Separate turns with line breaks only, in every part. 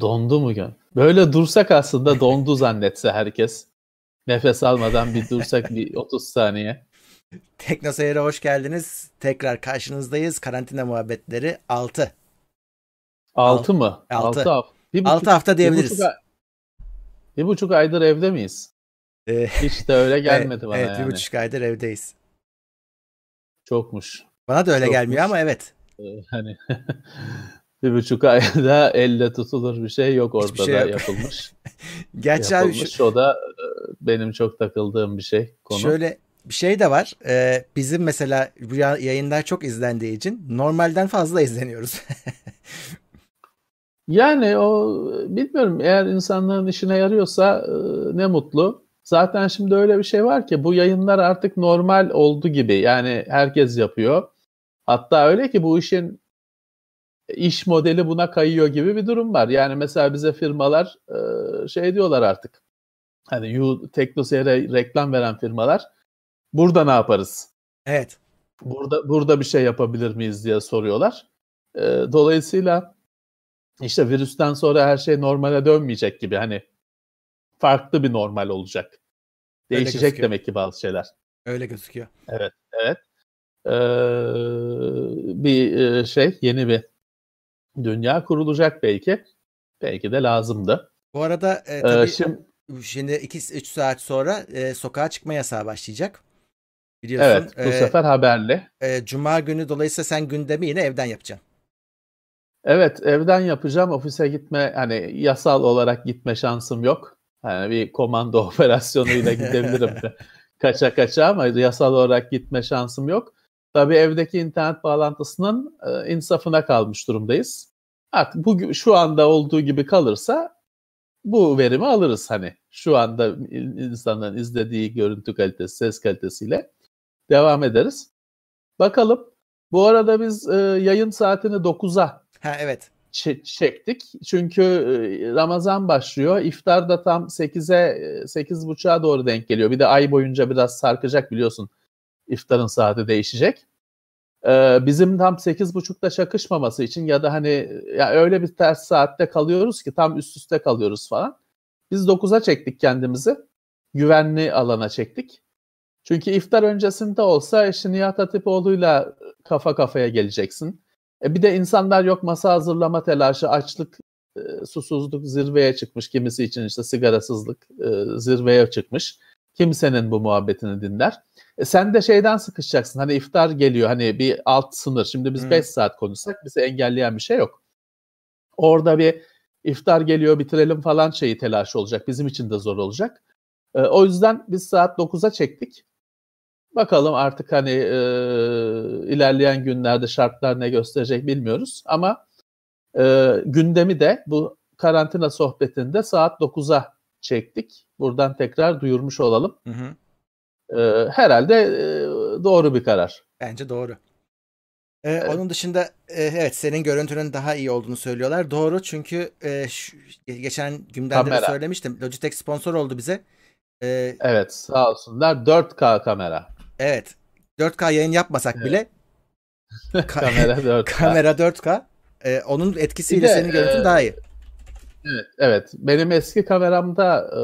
Dondu mu gün? Böyle dursak aslında dondu zannetse herkes. Nefes almadan bir dursak bir 30 saniye.
Tekno Seyir'e hoş geldiniz. Tekrar karşınızdayız. Karantina muhabbetleri 6.
6 mı?
6 hafta. 6 hafta diyebiliriz.
Bir buçuk, bir buçuk aydır evde miyiz? Ee, Hiç de öyle gelmedi
evet,
bana
evet,
yani.
Evet bir buçuk aydır evdeyiz.
Çokmuş.
Bana da öyle Çokmuş. gelmiyor ama evet.
Ee, hani bir buçuk ayda elle tutulur bir şey yok ortada şey yok. yapılmış.
Gerçi
yapılmış.
abi şu...
O da e, benim çok takıldığım bir şey konu.
Şöyle bir şey de var. Ee, bizim mesela bu yayınlar çok izlendiği için normalden fazla izleniyoruz.
yani o bilmiyorum eğer insanların işine yarıyorsa e, ne mutlu. Zaten şimdi öyle bir şey var ki bu yayınlar artık normal oldu gibi. Yani herkes yapıyor. Hatta öyle ki bu işin iş modeli buna kayıyor gibi bir durum var. Yani mesela bize firmalar e, şey diyorlar artık. Hani Teknoseyir'e reklam veren firmalar burada ne yaparız?
Evet.
Burada burada bir şey yapabilir miyiz diye soruyorlar. E, dolayısıyla işte virüsten sonra her şey normale dönmeyecek gibi hani farklı bir normal olacak. Değişecek demek ki bazı şeyler.
Öyle gözüküyor.
Evet, evet. Ee, bir şey, yeni bir dünya kurulacak belki. Belki de lazımdı.
Bu arada e, tabii ee, şimdi, şimdi 2-3 saat sonra e, sokağa çıkma yasağı başlayacak.
Biliyorsun. Evet, bu e, sefer haberli.
E, Cuma günü dolayısıyla sen gündemi yine evden yapacaksın.
Evet, evden yapacağım. Ofise gitme, hani yasal olarak gitme şansım yok. Yani bir komando operasyonuyla gidebilirim. kaça kaça ama yasal olarak gitme şansım yok. Tabii evdeki internet bağlantısının e, insafına kalmış durumdayız. Artık bu şu anda olduğu gibi kalırsa bu verimi alırız hani. Şu anda insanların izlediği görüntü kalitesi, ses kalitesiyle devam ederiz. Bakalım. Bu arada biz e, yayın saatini 9'a
ha, evet.
çektik. Çünkü e, Ramazan başlıyor. İftar da tam 8'e 8.30'a doğru denk geliyor. Bir de ay boyunca biraz sarkacak biliyorsun iftarın saati değişecek. Bizim tam 8.30'da çakışmaması için ya da hani ya öyle bir ters saatte kalıyoruz ki tam üst üste kalıyoruz falan. Biz 9'a çektik kendimizi. Güvenli alana çektik. Çünkü iftar öncesinde olsa işte Nihat Hatipoğlu'yla kafa kafaya geleceksin. E bir de insanlar yok masa hazırlama telaşı, açlık, susuzluk zirveye çıkmış. Kimisi için işte sigarasızlık zirveye çıkmış. Kimsenin bu muhabbetini dinler. E sen de şeyden sıkışacaksın. Hani iftar geliyor hani bir alt sınır. Şimdi biz 5 hmm. saat konuşsak bizi engelleyen bir şey yok. Orada bir iftar geliyor bitirelim falan şeyi telaşı olacak. Bizim için de zor olacak. E, o yüzden biz saat 9'a çektik. Bakalım artık hani e, ilerleyen günlerde şartlar ne gösterecek bilmiyoruz. Ama e, gündemi de bu karantina sohbetinde saat 9'a çektik. Buradan tekrar duyurmuş olalım. Hı hı. Ee, herhalde e, doğru bir karar.
Bence doğru. Ee, evet. Onun dışında e, evet senin görüntünün daha iyi olduğunu söylüyorlar. Doğru çünkü e, şu, geçen gündemde de söylemiştim. Logitech sponsor oldu bize.
Ee, evet sağ olsunlar 4K kamera.
Evet 4K yayın yapmasak evet. bile
kamera 4K.
kamera 4K. Ee, onun etkisiyle de, senin görüntün e, daha iyi.
Evet, evet. Benim eski kameramda e,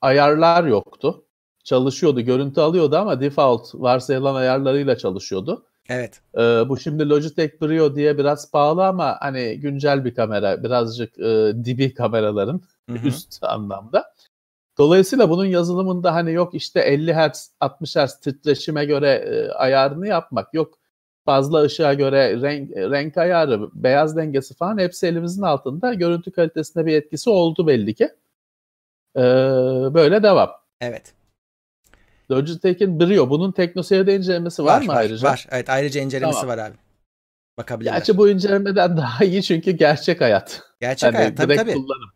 ayarlar yoktu. Çalışıyordu, görüntü alıyordu ama default varsayılan ayarlarıyla çalışıyordu.
Evet.
E, bu şimdi Logitech Brio diye biraz pahalı ama hani güncel bir kamera, birazcık e, dibi kameraların Hı-hı. üst anlamda. Dolayısıyla bunun yazılımında hani yok işte 50 Hz, 60 Hz titreşime göre e, ayarını yapmak, yok fazla ışığa göre renk, renk ayarı, beyaz dengesi falan hepsi elimizin altında. Görüntü kalitesinde bir etkisi oldu belli ki. Ee, böyle devam.
Evet.
Logitech'in Brio. Bunun TeknoSeyir'de incelemesi var, var mı
var,
ayrıca?
Var. Evet ayrıca incelemesi tamam. var abi. Bakabilirler.
Gerçi bu incelemeden daha iyi çünkü gerçek hayat.
Gerçek yani hayat tabii
direkt
tabii.
Kullanım.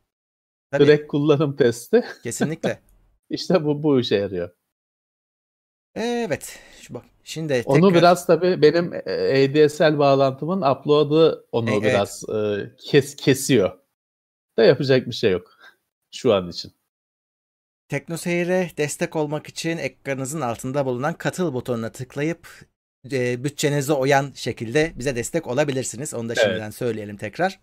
Tabii. Direkt kullanım testi.
Kesinlikle.
İşte bu bu işe yarıyor.
Evet. Şu bak Şimdi tekrar...
Onu biraz tabii benim ADSL bağlantımın upload'ı onu e, biraz evet. e, kes kesiyor. Da yapacak bir şey yok şu an için.
TeknoSeyir'e destek olmak için ekranınızın altında bulunan katıl butonuna tıklayıp e, bütçenize oyan şekilde bize destek olabilirsiniz. Onu da şimdiden evet. söyleyelim tekrar.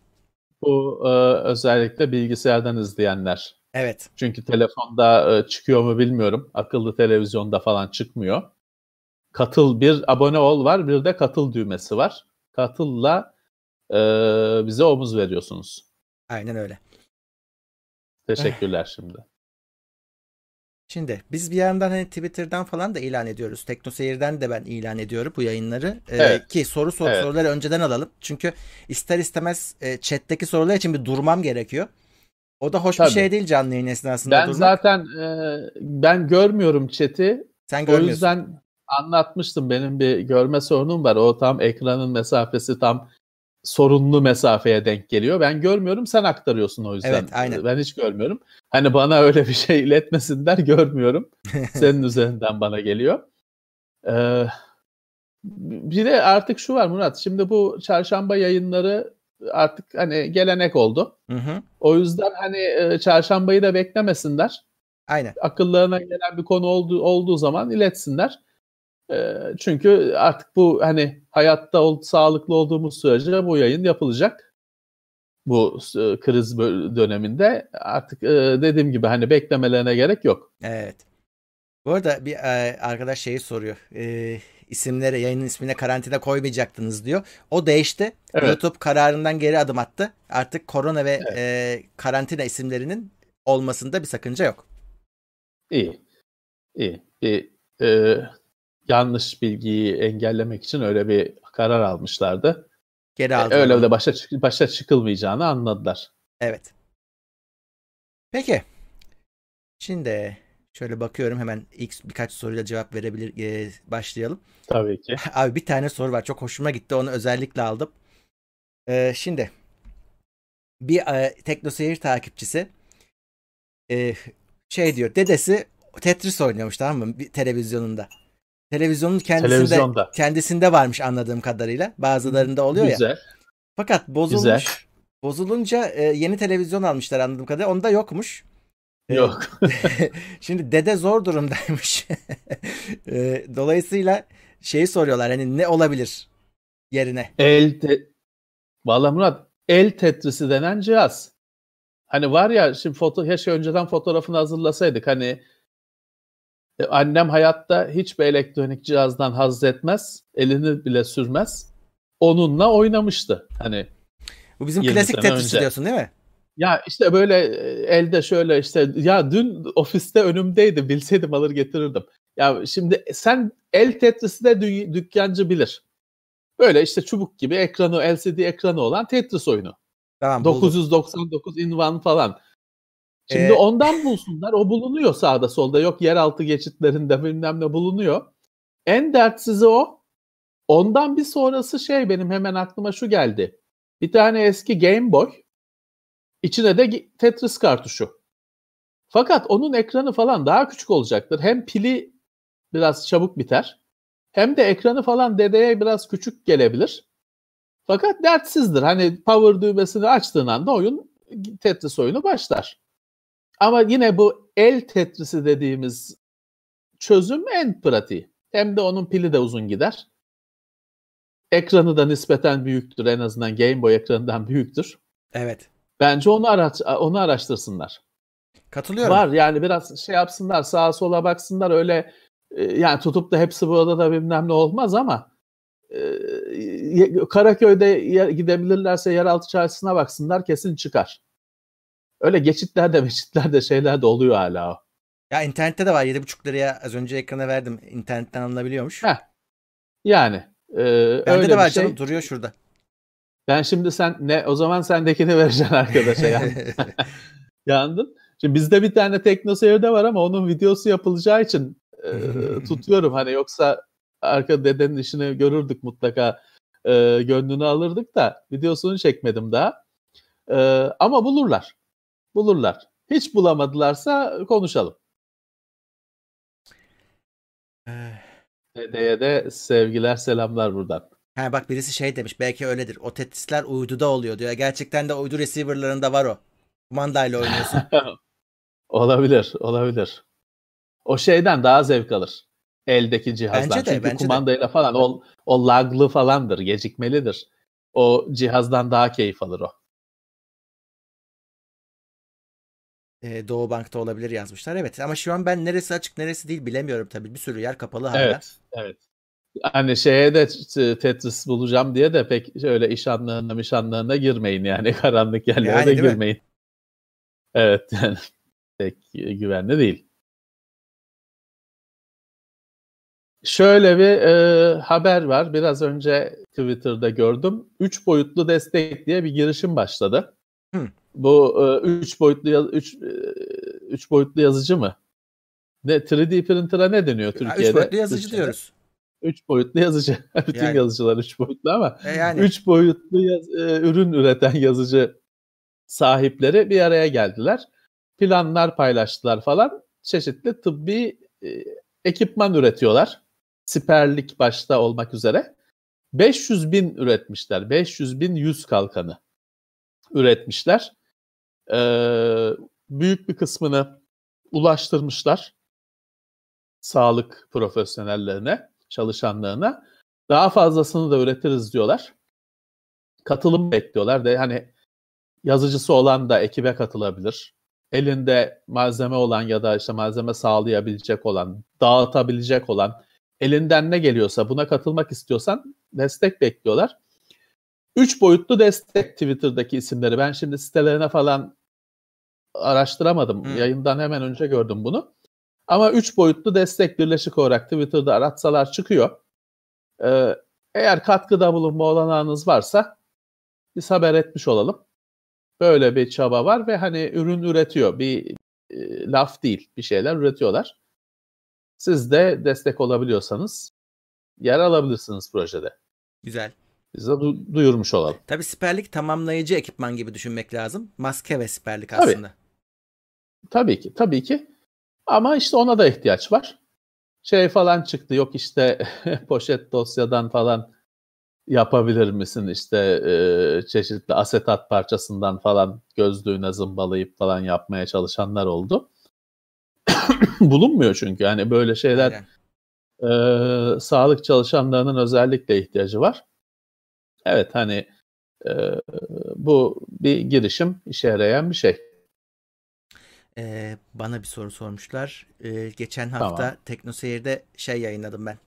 Bu e, özellikle bilgisayardan izleyenler.
Evet.
Çünkü telefonda e, çıkıyor mu bilmiyorum. Akıllı televizyonda falan çıkmıyor. Katıl bir abone ol var, bir de katıl düğmesi var. Katılla e, bize omuz veriyorsunuz.
Aynen öyle.
Teşekkürler şimdi.
Şimdi biz bir yandan hani Twitter'dan falan da ilan ediyoruz. Teknoseyir'den de ben ilan ediyorum bu yayınları. Ee,
Evet.
ki soru sor
Evet.
soruları önceden alalım. Çünkü ister istemez e, chat'teki sorular için bir durmam gerekiyor. O da hoş
Tabii.
bir şey değil canlı yayın esnasında
Ben
durmak.
zaten e, ben görmüyorum chat'i.
Sen
O
görmüyorsun.
yüzden anlatmıştım benim bir görme sorunum var. O tam ekranın mesafesi tam sorunlu mesafeye denk geliyor. Ben görmüyorum sen aktarıyorsun o yüzden.
Evet, aynen.
Ben hiç görmüyorum. Hani bana öyle bir şey iletmesinler görmüyorum. Senin üzerinden bana geliyor. Ee, bir de artık şu var Murat. Şimdi bu çarşamba yayınları artık hani gelenek oldu.
Hı hı.
O yüzden hani e, çarşambayı da beklemesinler
Aynen.
akıllarına gelen bir konu olduğu, olduğu zaman iletsinler. Ee, çünkü artık bu hani hayatta ol, sağlıklı olduğumuz sürece bu yayın yapılacak. Bu e, kriz döneminde artık e, dediğim gibi hani beklemelerine gerek yok.
Evet. Bu arada bir e, arkadaş şeyi soruyor. E, isimlere, yayının ismine karantina koymayacaktınız diyor. O değişti.
Evet.
YouTube kararından geri adım attı. Artık korona ve
Evet.
e, karantina isimlerinin olmasında bir sakınca yok.
İyi. İyi. Bir e, yanlış bilgiyi engellemek için öyle bir karar almışlardı.
Geri
E,
aldı.
öyle de başa başa çıkılmayacağını anladılar.
Evet. Peki. Şimdi şöyle bakıyorum hemen ilk birkaç soruyla cevap verebilir e, başlayalım.
Tabii ki.
Abi bir tane soru var. Çok hoşuma gitti. Onu özellikle aldım. Ee, şimdi bir e, teknoseyir takipçisi e, şey diyor. Dedesi Tetris oynuyormuş tamam mı? Bir televizyonunda. Televizyonun kendisinde
Televizyonda.
kendisinde varmış anladığım kadarıyla. Bazılarında oluyor ya.
Güzel.
Fakat bozulmuş.
Güzel.
Bozulunca e, yeni televizyon almışlar anladığım kadarıyla. Onda yokmuş. E,
Yok.
Şimdi dede zor durumdaymış. E, Dolayısıyla şeyi soruyorlar hani ne olabilir yerine?
El te... Valla Murat el tetrisi denen cihaz. Hani var ya şimdi foto keşke önceden fotoğrafını hazırlasaydık. Hani e, annem hayatta hiçbir elektronik cihazdan haz etmez. Elini bile sürmez. Onunla oynamıştı. Hani
Bu bizim
20
klasik Tetris'i diyorsun değil mi?
ya işte böyle e, elde şöyle işte ya dün ofiste önümdeydi bilseydim alır getirirdim. Ya şimdi sen el tetrisi de dü- dükkancı bilir. Böyle işte çubuk gibi ekranı LCD ekranı olan Tetris oyunu.
Tamam buldum.
999 invan falan. Şimdi
Ee,
ondan bulsunlar. O bulunuyor sağda solda. Yok yeraltı geçitlerinde bilmem ne bulunuyor. En dertsizi o. Ondan bir sonrası şey benim hemen aklıma şu geldi. Bir tane eski Game Boy. İçine de Tetris kartuşu. Fakat onun ekranı falan daha küçük olacaktır. Hem pili biraz çabuk biter. Hem de ekranı falan dedeye biraz küçük gelebilir. Fakat dertsizdir. Hani power düğmesini açtığın anda oyun Tetris oyunu başlar. Ama yine bu el Tetris'i dediğimiz çözüm en pratiği. Hem de onun pili de uzun gider. Ekranı da nispeten büyüktür. En azından Game Boy ekranından büyüktür.
evet.
Bence onu araç onu araştırsınlar.
Katılıyorum.
Var yani biraz şey yapsınlar sağa sola baksınlar öyle e, yani tutup da hepsi burada da bilmem ne olmaz ama e, Karaköy'de gidebilirlerse yeraltı çarşısına baksınlar kesin çıkar. Öyle geçitlerde meçitlerde şeyler de oluyor hala.
Ya internette de var 7,5 liraya az önce ekrana verdim. İnternetten alınabiliyormuş.
Heh. Yani e,
Bende
öyle
de var
şey.
canım duruyor şurada.
Ben şimdi sen ne o zaman sendekini vereceksin arkadaşa ya. Yandın. Şimdi bizde bir tane teknoseyirde var ama onun videosu yapılacağı için e, tutuyorum. Hani yoksa arka dedenin işini görürdük mutlaka. E, gönlünü alırdık da videosunu çekmedim daha. E, ama bulurlar. Bulurlar. Hiç bulamadılarsa konuşalım.
Eh,
Dedeye de sevgiler selamlar buradan.
ha bak birisi şey demiş belki öyledir. O Tetris'ler uyduda oluyor diyor. Gerçekten de uydu receiver'larında var o. Kumandayla oynuyorsun.
olabilir, olabilir. O şeyden daha zevk alır. Eldeki cihazdan.
Bence de,
Çünkü
bence de.
kumandayla falan o, o laglı falandır, gecikmelidir. O cihazdan daha keyif alır o.
E, Doğu Bank'ta olabilir yazmışlar. Evet ama şu an ben neresi açık neresi değil bilemiyorum tabii. Bir sürü yer kapalı hala.
Evet, evet. Hani şeye de Tetris bulacağım diye de pek öyle iş anlarına mişanlarına girmeyin yani karanlık yerlere yani, de girmeyin. Mi? Evet yani pek güvenli değil. Şöyle bir e, haber var. Biraz önce Twitter'da gördüm. Üç boyutlu destek diye bir girişim başladı. Hı. Bu e, üç boyutlu üç, e, üç boyutlu yazıcı mı? Ne 3D printer'a ne deniyor Türkiye'de? Üç
boyutlu yazıcı Dışarı. diyoruz.
Üç boyutlu yazıcı. Bütün yani. yazıcılar üç boyutlu ama e yani. üç boyutlu yaz, e, ürün üreten yazıcı sahipleri bir araya geldiler. Planlar paylaştılar falan. Çeşitli tıbbi e, ekipman üretiyorlar. Siperlik başta olmak üzere. 500 bin üretmişler. 500 bin yüz kalkanı üretmişler. Ee, büyük bir kısmını ulaştırmışlar sağlık profesyonellerine, çalışanlarına. Daha fazlasını da üretiriz diyorlar. Katılım bekliyorlar. De hani yazıcısı olan da ekibe katılabilir. Elinde malzeme olan ya da işte malzeme sağlayabilecek olan, dağıtabilecek olan, elinden ne geliyorsa buna katılmak istiyorsan destek bekliyorlar. Üç boyutlu destek Twitter'daki isimleri. Ben şimdi sitelerine falan araştıramadım. Hmm. Yayından hemen önce gördüm bunu. Ama üç boyutlu destek birleşik olarak Twitter'da aratsalar çıkıyor. Ee, eğer katkıda bulunma olanağınız varsa biz haber etmiş olalım. Böyle bir çaba var ve hani ürün üretiyor. Bir e, laf değil, bir şeyler üretiyorlar. Siz de destek olabiliyorsanız yer alabilirsiniz projede.
Güzel.
Biz de du- duyurmuş olalım.
Tabii siperlik tamamlayıcı ekipman gibi düşünmek lazım. Maske ve siperlik aslında.
Tabii. Tabii ki, tabii ki. Ama işte ona da ihtiyaç var. Şey falan çıktı, yok işte poşet dosyadan falan yapabilir misin? İşte e, çeşitli asetat parçasından falan gözlüğüne zımbalayıp falan yapmaya çalışanlar oldu. Bulunmuyor çünkü yani böyle şeyler e, sağlık çalışanlarının özellikle ihtiyacı var. Evet hani e, bu bir girişim işe yarayan bir şey.
Ee, bana bir soru sormuşlar. Ee, geçen hafta tamam. TeknoSeyir'de şey yayınladım ben.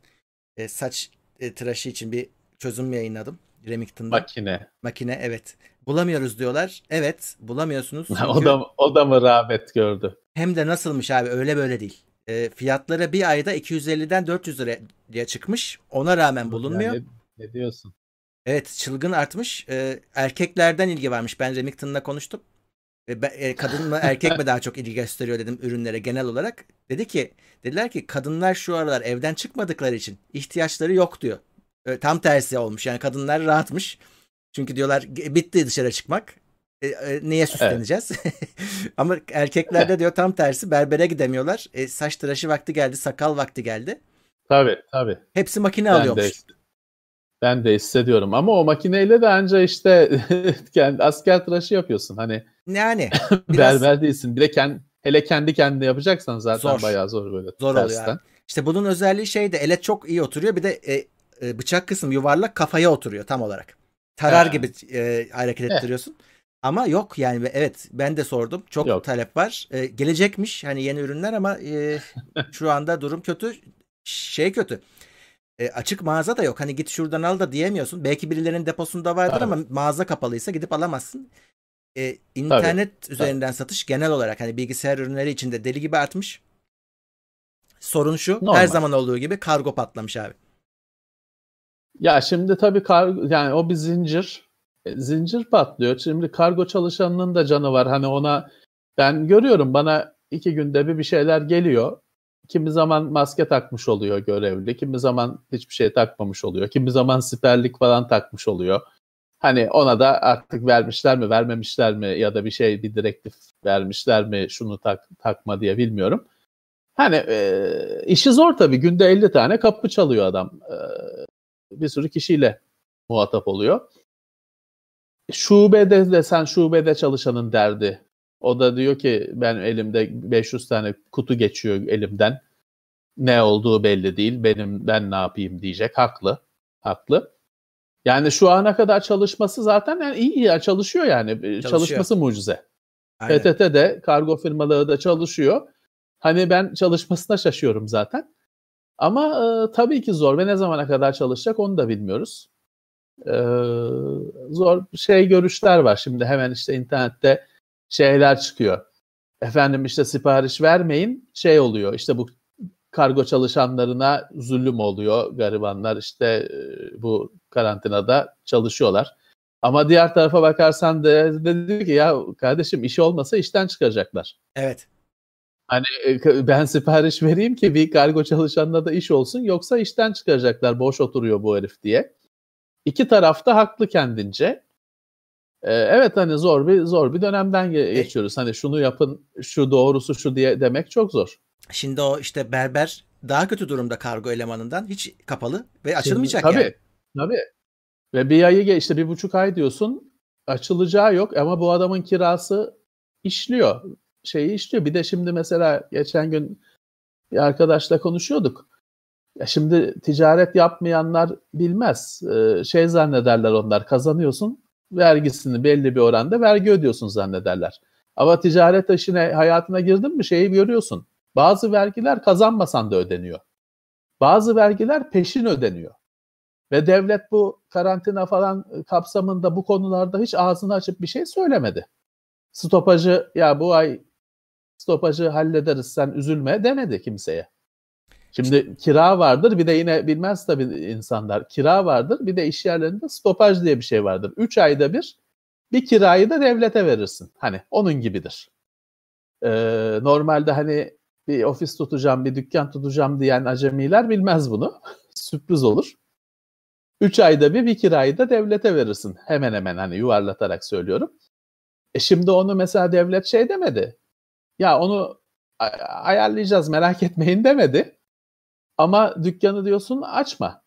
Ee, saç e, tıraşı için bir çözüm yayınladım. Remington'da.
Makine.
Makine evet. Bulamıyoruz diyorlar. Evet bulamıyorsunuz.
Çünkü... o, da, o da mı rağbet gördü?
Hem de nasılmış abi öyle böyle değil. E, fiyatları bir ayda 250'den 400 liraya çıkmış. Ona rağmen bulunmuyor. Yani,
ne diyorsun?
Evet çılgın artmış. E, erkeklerden ilgi varmış. Ben Remington'la konuştum. E, kadın mı erkek mi daha çok ilgi gösteriyor dedim ürünlere genel olarak. Dedi ki dediler ki kadınlar şu aralar evden çıkmadıkları için ihtiyaçları yok diyor. E, tam tersi olmuş yani kadınlar rahatmış. Çünkü diyorlar bitti dışarı çıkmak. E, e, neye süsleneceğiz? Evet. Ama erkeklerde diyor tam tersi berbere gidemiyorlar. E, saç tıraşı vakti geldi, sakal vakti geldi.
Tabii tabii.
Hepsi makine ben alıyormuş.
De, ben de hissediyorum ama o makineyle de anca işte kendi asker tıraşı yapıyorsun. Hani
yani
biraz... berber değilsin. Bir de kendi, hele kendi kendine yapacaksan zaten zor. bayağı zor böyle.
Zor tersten. oluyor. Yani. İşte bunun özelliği şey de ele çok iyi oturuyor. Bir de e, e, bıçak kısım yuvarlak kafaya oturuyor tam olarak. Tarar gibi e, hareket ettiriyorsun. Ama yok yani evet ben de sordum. Çok yok. talep var. E, gelecekmiş hani yeni ürünler ama e, şu anda durum kötü. Şey kötü. E, açık mağaza da yok. Hani git şuradan al da diyemiyorsun. Belki birilerinin deposunda vardır Tabii. ama mağaza kapalıysa gidip alamazsın. E, internet Tabii. üzerinden Tabii. satış genel olarak hani bilgisayar ürünleri içinde deli gibi artmış. Sorun şu Normal. her zaman olduğu gibi kargo patlamış abi.
Ya şimdi tabii kargo yani o bir zincir. E, zincir patlıyor. Şimdi kargo çalışanının da canı var. Hani ona ben görüyorum bana iki günde bir bir şeyler geliyor. Kimi zaman maske takmış oluyor görevli. Kimi zaman hiçbir şey takmamış oluyor. Kimi zaman siperlik falan takmış oluyor. Hani ona da artık vermişler mi vermemişler mi ya da bir şey bir direktif vermişler mi şunu tak, takma diye bilmiyorum. Hani e, işi zor tabii. Günde 50 tane kapı çalıyor adam. E, bir sürü kişiyle muhatap oluyor. Şubede de sen şubede çalışanın derdi. O da diyor ki ben elimde 500 tane kutu geçiyor elimden. Ne olduğu belli değil. Benim ben ne yapayım diyecek. Haklı. Haklı. Yani şu ana kadar çalışması zaten yani iyi ya çalışıyor yani. Çalışıyor. Çalışması mucize. Aynen. PTT de kargo firmaları da çalışıyor. Hani ben çalışmasına şaşıyorum zaten. Ama e, tabii ki zor ve ne zamana kadar çalışacak onu da bilmiyoruz. E, zor şey görüşler var şimdi hemen işte internette şeyler çıkıyor. Efendim işte sipariş vermeyin şey oluyor işte bu kargo çalışanlarına zulüm oluyor garibanlar işte e, bu karantinada çalışıyorlar. Ama diğer tarafa bakarsan da dedi ki ya kardeşim işi olmasa işten çıkaracaklar.
Evet.
Hani e, ben sipariş vereyim ki bir kargo çalışanına da iş olsun yoksa işten çıkaracaklar boş oturuyor bu herif diye. İki taraf da haklı kendince. Ee, evet hani zor bir zor bir dönemden e geçiyoruz. Hani şunu yapın, şu doğrusu şu diye demek çok zor.
Şimdi o işte berber daha kötü durumda kargo elemanından hiç kapalı ve açılmayacak
Şimdi, tabii,
yani.
Tabii. Ve bir ayı işte bir buçuk ay diyorsun açılacağı yok ama bu adamın kirası işliyor. Şeyi işliyor. Bir de şimdi mesela geçen gün bir arkadaşla konuşuyorduk. Ya şimdi ticaret yapmayanlar bilmez. Ee, şey zannederler onlar kazanıyorsun vergisini belli bir oranda vergi ödüyorsun zannederler. Ama ticaret işine hayatına girdin mi şeyi görüyorsun. Bazı vergiler kazanmasan da ödeniyor. Bazı vergiler peşin ödeniyor. Ve devlet bu karantina falan kapsamında bu konularda hiç ağzını açıp bir şey söylemedi. Stopajı ya bu ay stopajı hallederiz sen üzülme demedi kimseye. Şimdi kira vardır bir de yine bilmez tabii insanlar. Kira vardır bir de iş yerlerinde stopaj diye bir şey vardır. 3 ayda bir bir kirayı da devlete verirsin. Hani onun gibidir. Ee, normalde hani bir ofis tutacağım, bir dükkan tutacağım diyen acemiler bilmez bunu. Sürpriz olur. 3 ayda bir bir kirayı da devlete verirsin. Hemen hemen hani yuvarlatarak söylüyorum. E şimdi onu mesela devlet şey demedi. Ya onu ayarlayacağız merak etmeyin demedi. Ama dükkanı diyorsun açma.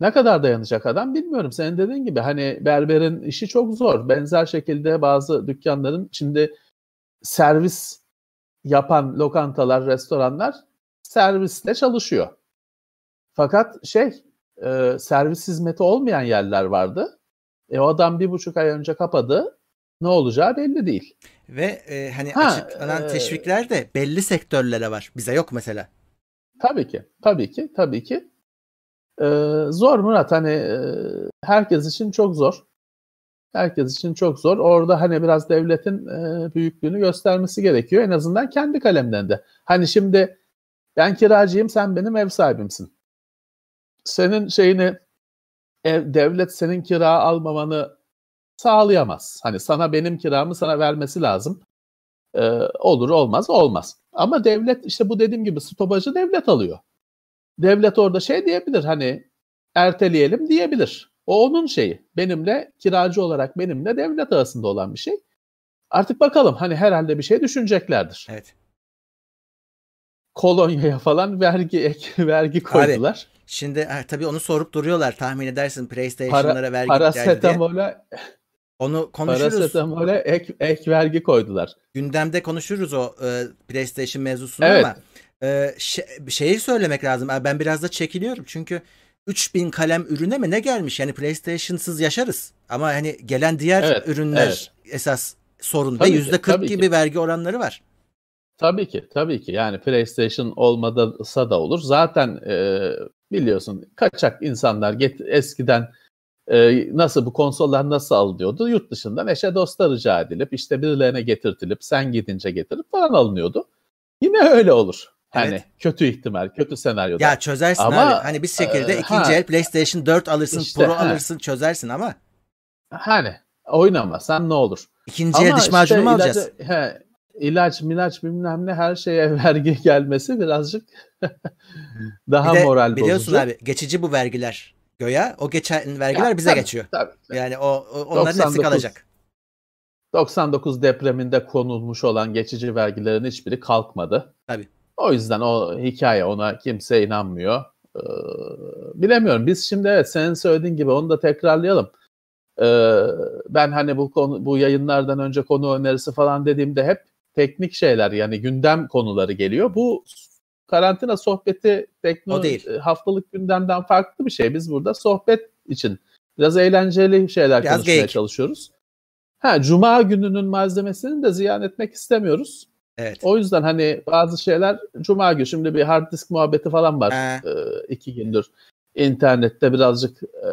Ne kadar dayanacak adam bilmiyorum. Senin dediğin gibi hani berberin işi çok zor. Benzer şekilde bazı dükkanların şimdi servis yapan lokantalar, restoranlar servisle çalışıyor. Fakat şey e, servis hizmeti olmayan yerler vardı. E, o adam bir buçuk ay önce kapadı. Ne olacağı belli değil.
Ve e, hani ha, açıklanan e, teşvikler de belli sektörlere var. Bize yok mesela.
Tabii ki, tabii ki, tabii ki. Ee, zor Murat hani e, herkes için çok zor. Herkes için çok zor. Orada hani biraz devletin e, büyüklüğünü göstermesi gerekiyor. En azından kendi kalemlerinde. Hani şimdi ben kiracıyım, sen benim ev sahibimsin. Senin şeyini ev, devlet senin kira almamanı sağlayamaz. Hani sana benim kiramı sana vermesi lazım. Ee, olur olmaz olmaz. Ama devlet işte bu dediğim gibi stopajı devlet alıyor. Devlet orada şey diyebilir hani erteleyelim diyebilir. O onun şeyi. Benimle kiracı olarak benimle devlet arasında olan bir şey. Artık bakalım hani herhalde bir şey düşüneceklerdir.
Evet.
Kolonyaya falan vergi ek, vergi koydular. Abi,
şimdi tabii onu sorup duruyorlar. Tahmin edersin PlayStation'lara
Para,
vergi
parasetamola
onu konuşuruz.
Parasetamola ek, ek vergi koydular.
Gündemde konuşuruz o e, PlayStation mevzusunu
evet.
ama e, şey, şeyi söylemek lazım. Ben biraz da çekiniyorum çünkü 3000 kalem ürüne mi ne gelmiş? Yani PlayStation'sız yaşarız. Ama hani gelen diğer evet, ürünler evet. esas sorun tabii ve yüzde 40 gibi ki. vergi oranları var.
Tabii ki, tabii ki. Yani PlayStation olmadıysa da olur. Zaten e, biliyorsun kaçak insanlar get eskiden e, nasıl bu konsollar nasıl alınıyordu? Yurt dışından eşe dosta rica edilip işte birilerine getirtilip sen gidince getirip falan alınıyordu. Yine öyle olur. Hani evet. kötü ihtimal, kötü senaryoda.
Ya çözersin ama, abi. Hani bir şekilde e, ikinci ha, el PlayStation 4 alırsın, işte, Pro ha. alırsın, çözersin ama.
Hani oynamasan ne olur?
İkinci ama el diş macunu işte mu alacağız?
Ilacı, he, ilaç, milaç bilmem ne her şeye vergi gelmesi birazcık daha
bir de,
moral
biliyorsun
bozucu.
abi geçici bu vergiler. Göya o geçen vergiler ya, bize tabii, geçiyor. Tabii. Yani o, o onların 99, hepsi kalacak.
99 depreminde konulmuş olan geçici vergilerin hiçbiri kalkmadı.
Tabii.
O yüzden o hikaye ona kimse inanmıyor. Ee, bilemiyorum. Biz şimdi evet senin söylediğin gibi onu da tekrarlayalım. Ee, ben hani bu konu bu yayınlardan önce konu önerisi falan dediğimde hep teknik şeyler yani gündem konuları geliyor. Bu karantina sohbeti tekno e, haftalık gündemden farklı bir şey. Biz burada sohbet için biraz eğlenceli şeyler biraz konuşmaya geyik. çalışıyoruz. Ha cuma gününün malzemesini de ziyan etmek istemiyoruz.
Evet.
O yüzden hani bazı şeyler cuma günü şimdi bir hard disk muhabbeti falan var
Ha.
e, iki gündür. internette birazcık e,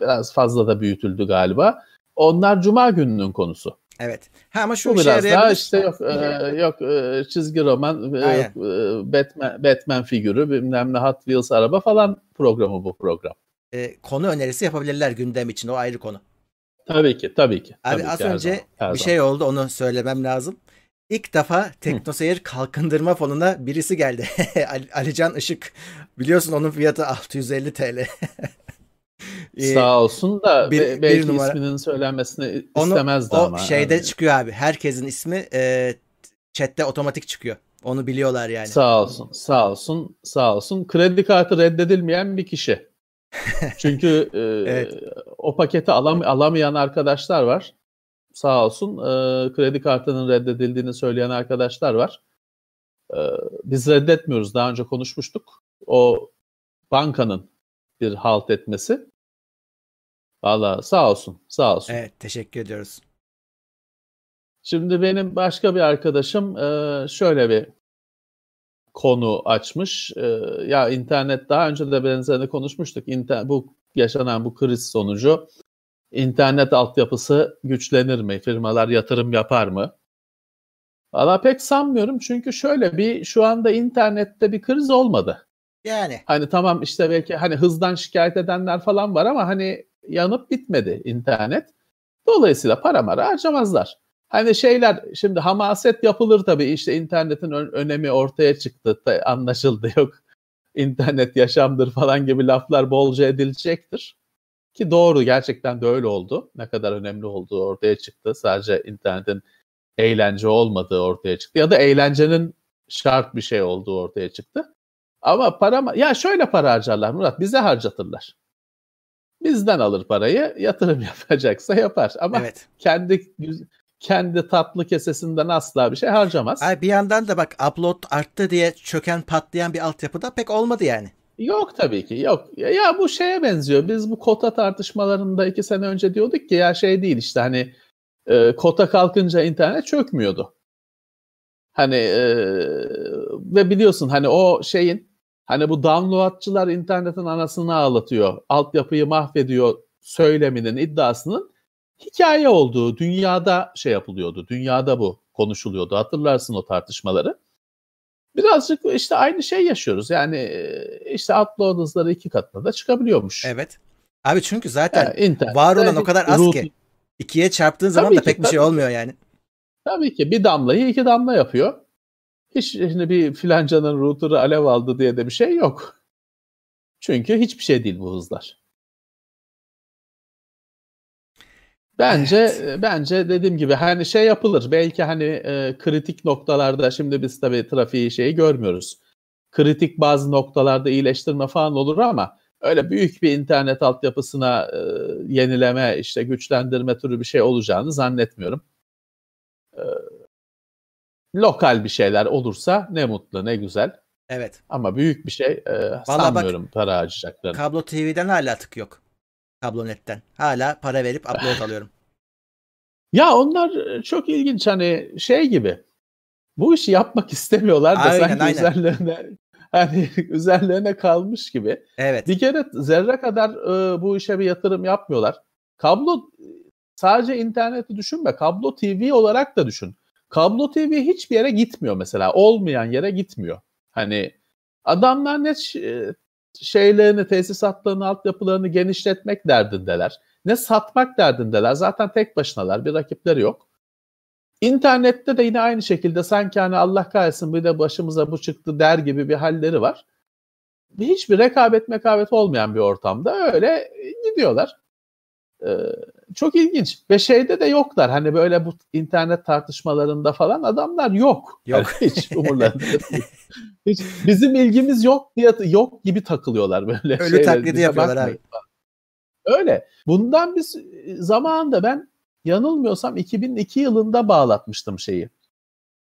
biraz fazla da büyütüldü galiba. Onlar cuma gününün konusu.
Evet. Ha ama şu
Bu biraz daha işte yok e, yok e, çizgi roman, e,
Aynen.
yok, e, Batman, Batman figürü, bilmem ne Hot Wheels araba falan programı bu program.
E, konu önerisi yapabilirler gündem için. O ayrı konu.
Tabii ki, tabii ki.
Abi
tabii
az
ki,
önce
zaman,
bir
zaman.
şey oldu onu söylemem lazım. İlk defa Teknoseyir Kalkındırma Fonu'na birisi geldi. Ali- Alican Işık. Biliyorsun onun fiyatı 650 TL. Ee,
Sağ olsun da
bir-
be-
bir
belki
numara-
isminin söylenmesini
onu,
istemezdi
o
ama.
şeyde
yani.
çıkıyor abi. Herkesin ismi e, chatte otomatik çıkıyor. Onu biliyorlar yani.
Sağ olsun, sağ olsun, sağ olsun. Kredi kartı reddedilmeyen bir kişi. Çünkü e,
Evet.
o paketi alam alamayan arkadaşlar var. Sağ olsun e, kredi kartının reddedildiğini söyleyen arkadaşlar var. E, biz reddetmiyoruz. Daha önce konuşmuştuk. O bankanın bir halt etmesi. Valla sağ olsun, sağ olsun.
Evet teşekkür ediyoruz.
Şimdi benim başka bir arkadaşım e, şöyle bir konu açmış. E, ya internet daha önce de benzerini konuşmuştuk. İnter bu yaşanan bu kriz sonucu internet altyapısı güçlenir mi? Firmalar yatırım yapar mı? Valla pek sanmıyorum çünkü şöyle bir şu anda internette bir kriz olmadı.
Yani
Hani tamam işte belki hani hızdan şikayet edenler falan var ama hani yanıp bitmedi internet. Dolayısıyla para mara harcamazlar. Hani şeyler şimdi hamaset yapılır tabii işte internetin ön- önemi ortaya çıktı anlaşıldı yok. internet yaşamdır falan gibi laflar bolca edilecektir. Ki doğru gerçekten de öyle oldu. Ne kadar önemli olduğu ortaya çıktı. Sadece internetin eğlence olmadığı ortaya çıktı. Ya da eğlencenin şart bir şey olduğu ortaya çıktı. Ama para ya şöyle para harcarlar Murat bize harcatırlar. Bizden alır parayı yatırım yapacaksa yapar ama
evet.
kendi kendi tatlı kesesinden asla bir şey harcamaz.
Ay bir yandan da bak upload arttı diye çöken patlayan bir altyapı da pek olmadı yani.
Yok tabii ki yok. Ya, ya bu şeye benziyor. Biz bu kota tartışmalarında iki sene önce diyorduk ki ya şey değil işte hani e, kota kalkınca internet çökmüyordu. Hani e, ve biliyorsun hani o şeyin hani bu downloadçılar internetin anasını ağlatıyor. Altyapıyı mahvediyor söyleminin iddiasının hikaye olduğu dünyada şey yapılıyordu. Dünyada bu konuşuluyordu. Hatırlarsın o tartışmaları. Birazcık işte aynı şey yaşıyoruz. Yani e, işte upload hızları iki katına da çıkabiliyormuş.
Evet. Abi çünkü zaten
Yani
var olan o kadar az
root-
ki. ikiye çarptığın zaman
Tabii
da
ki,
pek bir şey
tabii
olmuyor yani.
Tabii ki bir damlayı iki damla yapıyor. Hiç şimdi bir filancanın router'ı alev aldı diye de bir şey yok. Çünkü hiçbir şey değil bu hızlar. Bence
Evet.
bence dediğim gibi hani şey yapılır. Belki hani e, kritik noktalarda şimdi biz tabii trafiği şeyi görmüyoruz. Kritik bazı noktalarda iyileştirme falan olur ama öyle büyük bir internet altyapısına e, yenileme, işte güçlendirme türü bir şey olacağını zannetmiyorum. E, lokal bir şeyler olursa ne mutlu, ne güzel.
Evet.
Ama büyük bir şey e, sanmıyorum para harcayacaklarını.
Kablo TV'den hala tık yok. Kablonetten. Hala para verip upload alıyorum.
Ya onlar çok ilginç hani şey gibi. Bu işi yapmak istemiyorlar da
Aynen,
sanki
aynen.
üzerlerine hani üzerlerine kalmış gibi.
Evet.
Bir kere zerre kadar e, bu işe bir yatırım yapmıyorlar. Kablo sadece interneti düşünme. Kablo TV olarak da düşün. Kablo TV hiçbir yere gitmiyor mesela. Olmayan yere gitmiyor. Hani adamlar ne ş- şeylerini, tesisatlarını, altyapılarını genişletmek derdindeler. Ne satmak derdindeler. Zaten tek başınalar. Bir rakipleri yok. İnternette de yine aynı şekilde sanki hani Allah kahretsin bir de başımıza bu çıktı der gibi bir halleri var. Hiçbir rekabet mekabet olmayan bir ortamda öyle gidiyorlar. Ee, çok ilginç. Ve şeyde de yoklar. Hani böyle bu internet tartışmalarında falan adamlar yok.
Yok.
Yani hiç umurlarında. Hiç, bizim ilgimiz yok diye yok gibi takılıyorlar böyle.
Ölü
şeyler.
taklidi yapıyorlar
falan. Öyle. Bundan biz zamanında ben yanılmıyorsam 2002 yılında bağlatmıştım şeyi.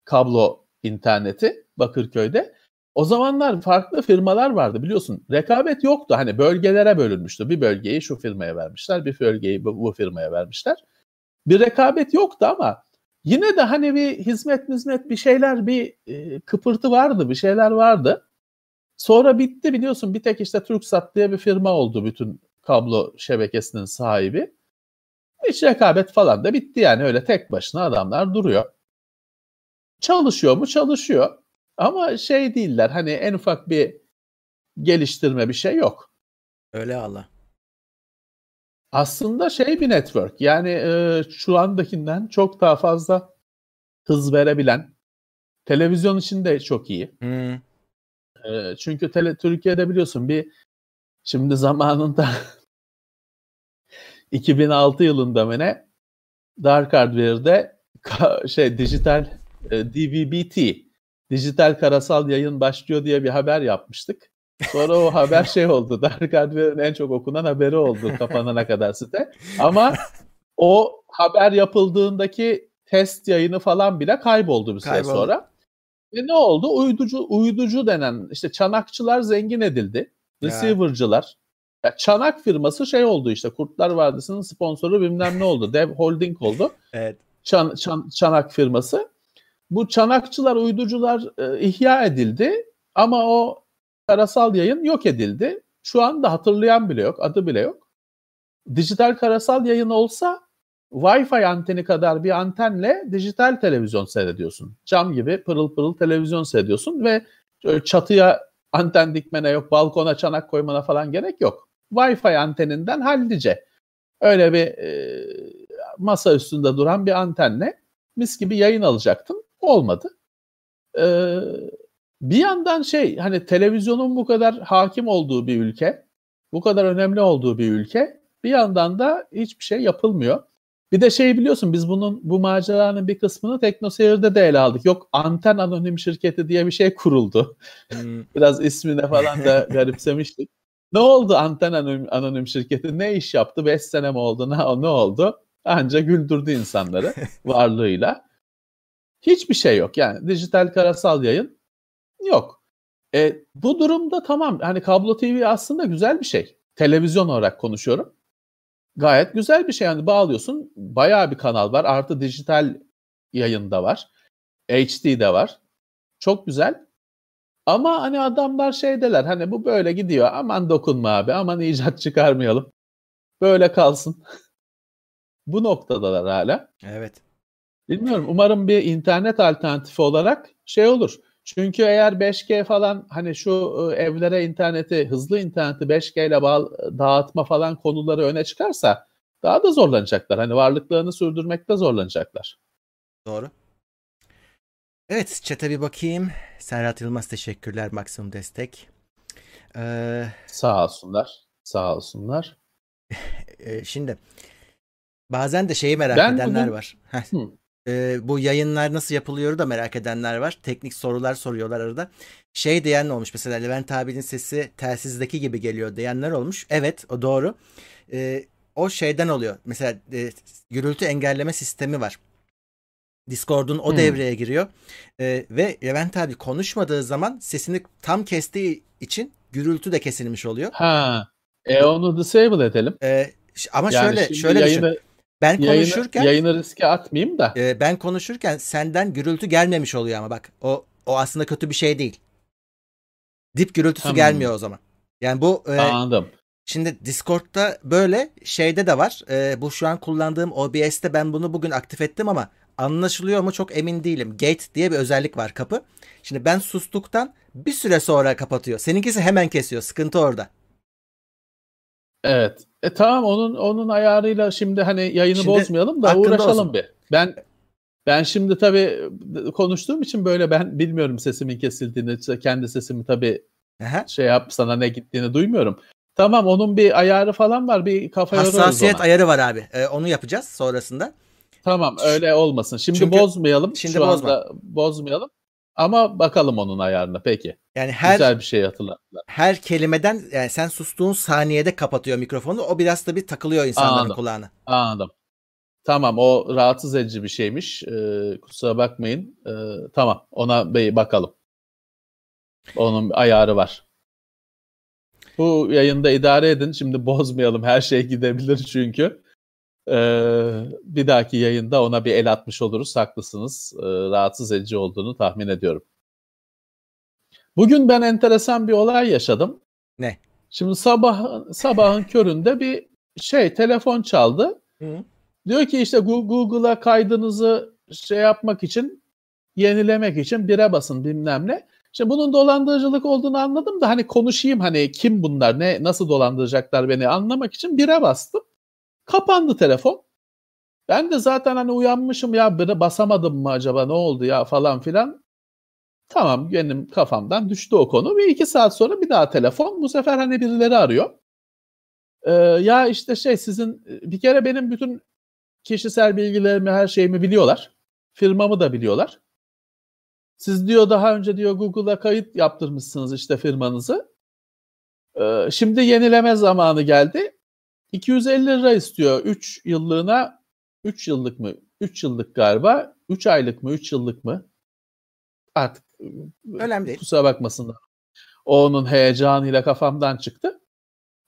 Kablo interneti Bakırköy'de. O zamanlar farklı firmalar vardı biliyorsun. Rekabet yoktu. Hani bölgelere bölünmüştü. Bir bölgeyi şu firmaya vermişler, bir bölgeyi bu, bu firmaya vermişler. bir rekabet yoktu ama yine de hani bir hizmet hizmet bir şeyler bir e, kıpırtı vardı bir şeyler vardı. Sonra bitti biliyorsun bir tek işte TürkSat diye bir firma oldu bütün kablo şebekesinin sahibi. Hiç rekabet falan da bitti yani öyle tek başına adamlar duruyor. Çalışıyor mu? Çalışıyor. Ama şey değiller hani en ufak bir geliştirme bir şey yok.
Öyle Allah.
Aslında şey bir network yani e, şu andakinden çok daha fazla hız verebilen televizyon için de çok iyi.
Hmm.
E, çünkü tele, Türkiye'de biliyorsun bir şimdi zamanında 2006 yılında mı ne Dark Hardware'de şey dijital e, DVB-T dijital karasal yayın başlıyor diye bir haber yapmıştık. Sonra o haber şey oldu. Dark Hardware'ın en çok okunan haberi oldu kapanana kadar site. Ama o haber yapıldığındaki test yayını falan bile kayboldu bir süre kayboldu. sonra. Ve ne oldu? Uyducu uyducu denen işte çanakçılar zengin edildi. Receiver'cılar. Ya çanak firması şey oldu işte Kurtlar Vadisi'nin sponsoru bilmem ne oldu. Dev Holding oldu.
evet.
Çan, çan, çanak firması. Bu çanakçılar, uyducular e, ihya edildi ama o karasal yayın yok edildi. Şu anda hatırlayan bile yok, adı bile yok. Dijital karasal yayın olsa Wi-Fi anteni kadar bir antenle dijital televizyon seyrediyorsun. Cam gibi pırıl pırıl televizyon seyrediyorsun ve çatıya anten dikmene yok, balkona çanak koymana falan gerek yok. Wi-Fi anteninden hallice. Öyle bir e, masa üstünde duran bir antenle mis gibi yayın alacaktın. Olmadı. Ee, bir yandan şey hani televizyonun bu kadar hakim olduğu bir ülke, bu kadar önemli olduğu bir ülke bir yandan da hiçbir şey yapılmıyor. Bir de şey biliyorsun biz bunun bu maceranın bir kısmını TeknoSeyir'de de ele aldık. Yok anten anonim şirketi diye bir şey kuruldu. Hmm. Biraz ismine falan da garipsemiştik. Ne oldu anten anonim, anonim şirketi? Ne iş yaptı? 5 sene mi oldu? Ne, ne oldu? Anca güldürdü insanları varlığıyla. Hiçbir şey yok yani dijital karasal yayın yok. E, bu durumda tamam hani kablo TV aslında güzel bir şey. Televizyon olarak konuşuyorum. Gayet güzel bir şey yani bağlıyorsun bayağı bir kanal var artı dijital yayında var. HD de var. Çok güzel. Ama hani adamlar şeydeler hani bu böyle gidiyor aman dokunma abi aman icat çıkarmayalım. Böyle kalsın. bu noktadalar hala.
Evet.
Bilmiyorum. Umarım bir internet alternatifi olarak şey olur. Çünkü eğer 5G falan hani şu evlere interneti, hızlı interneti 5G ile bağ, dağıtma falan konuları öne çıkarsa daha da zorlanacaklar. Hani varlıklarını sürdürmekte zorlanacaklar.
Doğru. Evet, çete bir bakayım. Serhat Yılmaz teşekkürler maksimum destek.
Ee, sağ olsunlar. Sağ olsunlar.
Şimdi bazen de şeyi merak ben edenler bugün... var. Hı e, bu yayınlar nasıl yapılıyor da merak edenler var. Teknik sorular soruyorlar arada. Şey diyen olmuş mesela Levent abinin sesi telsizdeki gibi geliyor diyenler olmuş. Evet o doğru. E, o şeyden oluyor. Mesela e, gürültü engelleme sistemi var. Discord'un o hmm. devreye giriyor. E, ve Levent abi konuşmadığı zaman sesini tam kestiği için gürültü de kesilmiş oluyor.
Ha. E onu disable edelim.
E, ama yani şöyle şöyle yayını... düşün. Ben konuşurken
yayını riske atmayayım da.
E, ben konuşurken senden gürültü gelmemiş oluyor ama bak o o aslında kötü bir şey değil. Dip gürültüsü hmm. gelmiyor o zaman. Yani bu
e, anladım.
Şimdi Discord'da böyle şeyde de var. E, bu şu an kullandığım OBS'te ben bunu bugün aktif ettim ama anlaşılıyor mu çok emin değilim. Gate diye bir özellik var kapı. Şimdi ben sustuktan bir süre sonra kapatıyor. Seninkisi hemen kesiyor. Sıkıntı orada.
Evet. E tamam onun onun ayarıyla şimdi hani yayını şimdi, bozmayalım da uğraşalım olsun. bir. Ben ben şimdi tabii konuştuğum için böyle ben bilmiyorum sesimin kesildiğini, kendi sesimi tabii Aha. şey yap sana ne gittiğini duymuyorum. Tamam onun bir ayarı falan var. Bir kafa
Hassasiyet ayarı var abi. Ee, onu yapacağız sonrasında.
Tamam öyle olmasın. Şimdi Çünkü, bozmayalım. Şimdi Şu bozma. anda bozmayalım. Ama bakalım onun ayarına peki. Yani her güzel bir şey hatırlattılar.
Her kelimeden yani sen sustuğun saniyede kapatıyor mikrofonu. O biraz da bir takılıyor insanların Anladım. kulağına.
Anladım. Tamam o rahatsız edici bir şeymiş. Ee, kusura bakmayın. Ee, tamam ona bir bakalım. Onun ayarı var. Bu yayında idare edin. Şimdi bozmayalım. Her şey gidebilir çünkü. Ee, bir dahaki yayında ona bir el atmış oluruz. Haklısınız. Ee, rahatsız edici olduğunu tahmin ediyorum. Bugün ben enteresan bir olay yaşadım.
Ne?
Şimdi sabah sabahın köründe bir şey telefon çaldı. Hı. Diyor ki işte Google'a kaydınızı şey yapmak için yenilemek için bire basın bilmem ne. Şimdi bunun dolandırıcılık olduğunu anladım da hani konuşayım hani kim bunlar ne nasıl dolandıracaklar beni anlamak için bire bastım. Kapandı telefon. Ben de zaten hani uyanmışım ya bire basamadım mı acaba ne oldu ya falan filan. Tamam benim kafamdan düştü o konu ve iki saat sonra bir daha telefon bu sefer hani birileri arıyor. Ee, ya işte şey sizin bir kere benim bütün kişisel bilgilerimi her şeyimi biliyorlar. Firmamı da biliyorlar. Siz diyor daha önce diyor Google'a kayıt yaptırmışsınız işte firmanızı. Ee, şimdi yenileme zamanı geldi. 250 lira istiyor 3 yıllığına 3 yıllık mı? 3 yıllık galiba. 3 aylık mı? 3 yıllık mı? Artık
Önemli değil.
Kusura bakmasınlar. O onun heyecanıyla kafamdan çıktı.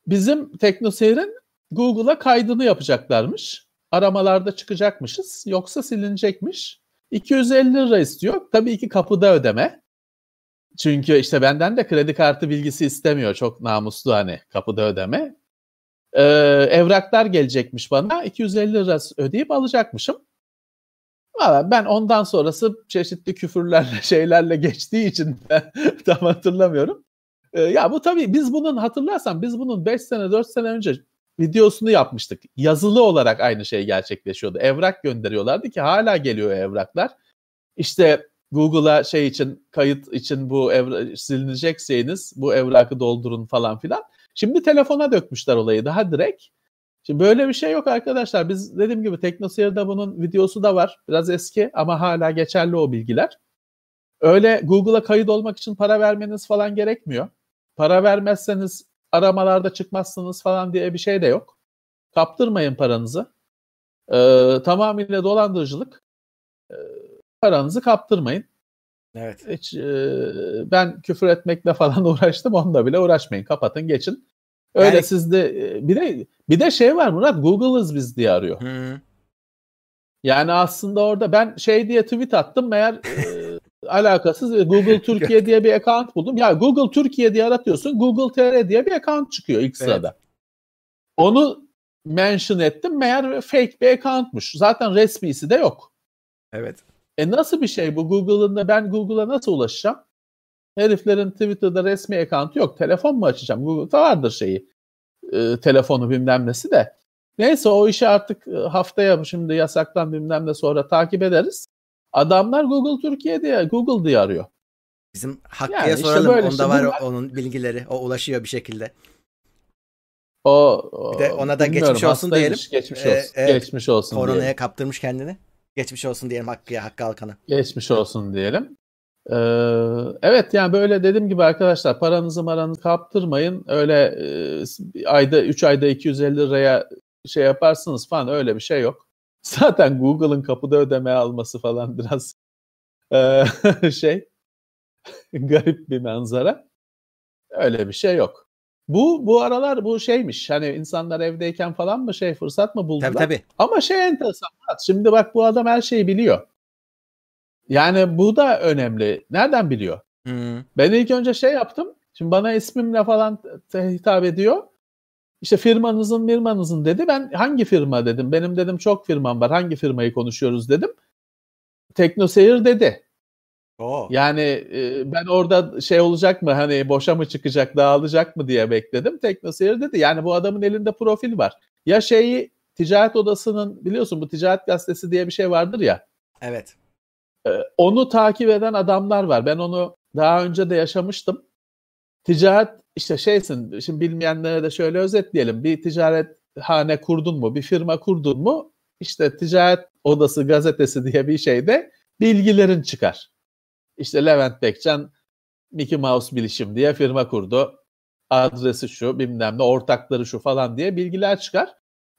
Bizim TeknoSeyir'in Google'a kaydını yapacaklarmış. Aramalarda çıkacakmışız. Yoksa silinecekmiş. 250 lira istiyor. Tabii ki kapıda ödeme. Çünkü işte benden de kredi kartı bilgisi istemiyor. Çok namuslu hani kapıda ödeme. Ee, evraklar gelecekmiş bana. 250 lira ödeyip alacakmışım. Valla ben ondan sonrası çeşitli küfürlerle şeylerle geçtiği için tam hatırlamıyorum. Ee, ya bu tabii biz bunun hatırlarsan biz bunun 5 sene 4 sene önce videosunu yapmıştık. Yazılı olarak aynı şey gerçekleşiyordu. Evrak gönderiyorlardı ki hala geliyor evraklar. İşte Google'a şey için kayıt için bu evra- silinecekseniz bu evrakı doldurun falan filan. Şimdi telefona dökmüşler olayı daha direkt. Şimdi böyle bir şey yok arkadaşlar. Biz dediğim gibi TeknoSeyir'de bunun videosu da var. Biraz eski ama hala geçerli o bilgiler. Öyle Google'a kayıt olmak için para vermeniz falan gerekmiyor. Para vermezseniz aramalarda çıkmazsınız falan diye bir şey de yok. Kaptırmayın paranızı. Ee, tamamıyla dolandırıcılık. Ee, paranızı kaptırmayın.
Evet.
Hiç, e, ben küfür etmekle falan uğraştım. Onunla bile uğraşmayın. Kapatın geçin. Öyle yani, sizde bir de bir de şey var Murat Google'ız biz diye arıyor. Hı. Yani aslında orada ben şey diye tweet attım meğer e, alakasız Google Türkiye diye bir account buldum. Ya Google Türkiye diye aratıyorsun. Google TR diye bir account çıkıyor ilk sırada. Evet. Onu mention ettim. Meğer fake bir accountmuş. Zaten resmisi de yok.
Evet.
E nasıl bir şey bu? Google'ın da ben Google'a nasıl ulaşacağım? Heriflerin Twitter'da resmi account'u yok. Telefon mu açacağım? Google'da vardır şeyi. E, telefonu bilmem nesi de. Neyse o işi artık e, haftaya şimdi yasaklan bilmem ne sonra takip ederiz. Adamlar Google Türkiye diye, Google diye arıyor.
Bizim Hakkı'ya yani soralım. Işte Onda işte var bunlar... onun bilgileri. O ulaşıyor bir şekilde.
O, o
bir de ona da geçmiş olsun diyelim.
Geçmiş olsun. Ee, evet, geçmiş olsun
Koronaya diyelim. kaptırmış kendini. Geçmiş olsun diyelim Hakkı'ya, Hakkı Alkan'a.
Geçmiş olsun diyelim. Ee, evet yani böyle dediğim gibi arkadaşlar paranızı maranızı kaptırmayın. Öyle e, ayda 3 ayda 250 liraya şey yaparsınız falan öyle bir şey yok. Zaten Google'ın kapıda ödeme alması falan biraz e, şey garip bir manzara. Öyle bir şey yok. Bu bu aralar bu şeymiş. Hani insanlar evdeyken falan mı şey fırsat mı buldular?
Tabii tabii.
Ama şey enteresan. Şimdi bak bu adam her şeyi biliyor. Yani bu da önemli. Nereden biliyor? Hmm. Ben ilk önce şey yaptım. Şimdi bana ismimle falan hitap ediyor. İşte firmanızın firmanızın dedi. Ben hangi firma dedim. Benim dedim çok firmam var. Hangi firmayı konuşuyoruz dedim. Teknoseyir dedi. Oo. Yani e, ben orada şey olacak mı hani boşa mı çıkacak dağılacak mı diye bekledim. Teknoseyir dedi. Yani bu adamın elinde profil var. Ya şeyi ticaret odasının biliyorsun bu ticaret gazetesi diye bir şey vardır ya.
Evet.
E, onu takip eden adamlar var. Ben onu daha önce de yaşamıştım. Ticaret işte şeysin şimdi bilmeyenlere de şöyle özetleyelim. Bir ticaret hane kurdun mu, bir firma kurdun mu işte ticaret odası gazetesi diye bir şeyde bilgilerin çıkar. İşte Levent Bekcan Mickey Mouse Bilişim diye firma kurdu. Adresi şu, bilmem ne, ortakları şu falan diye bilgiler çıkar.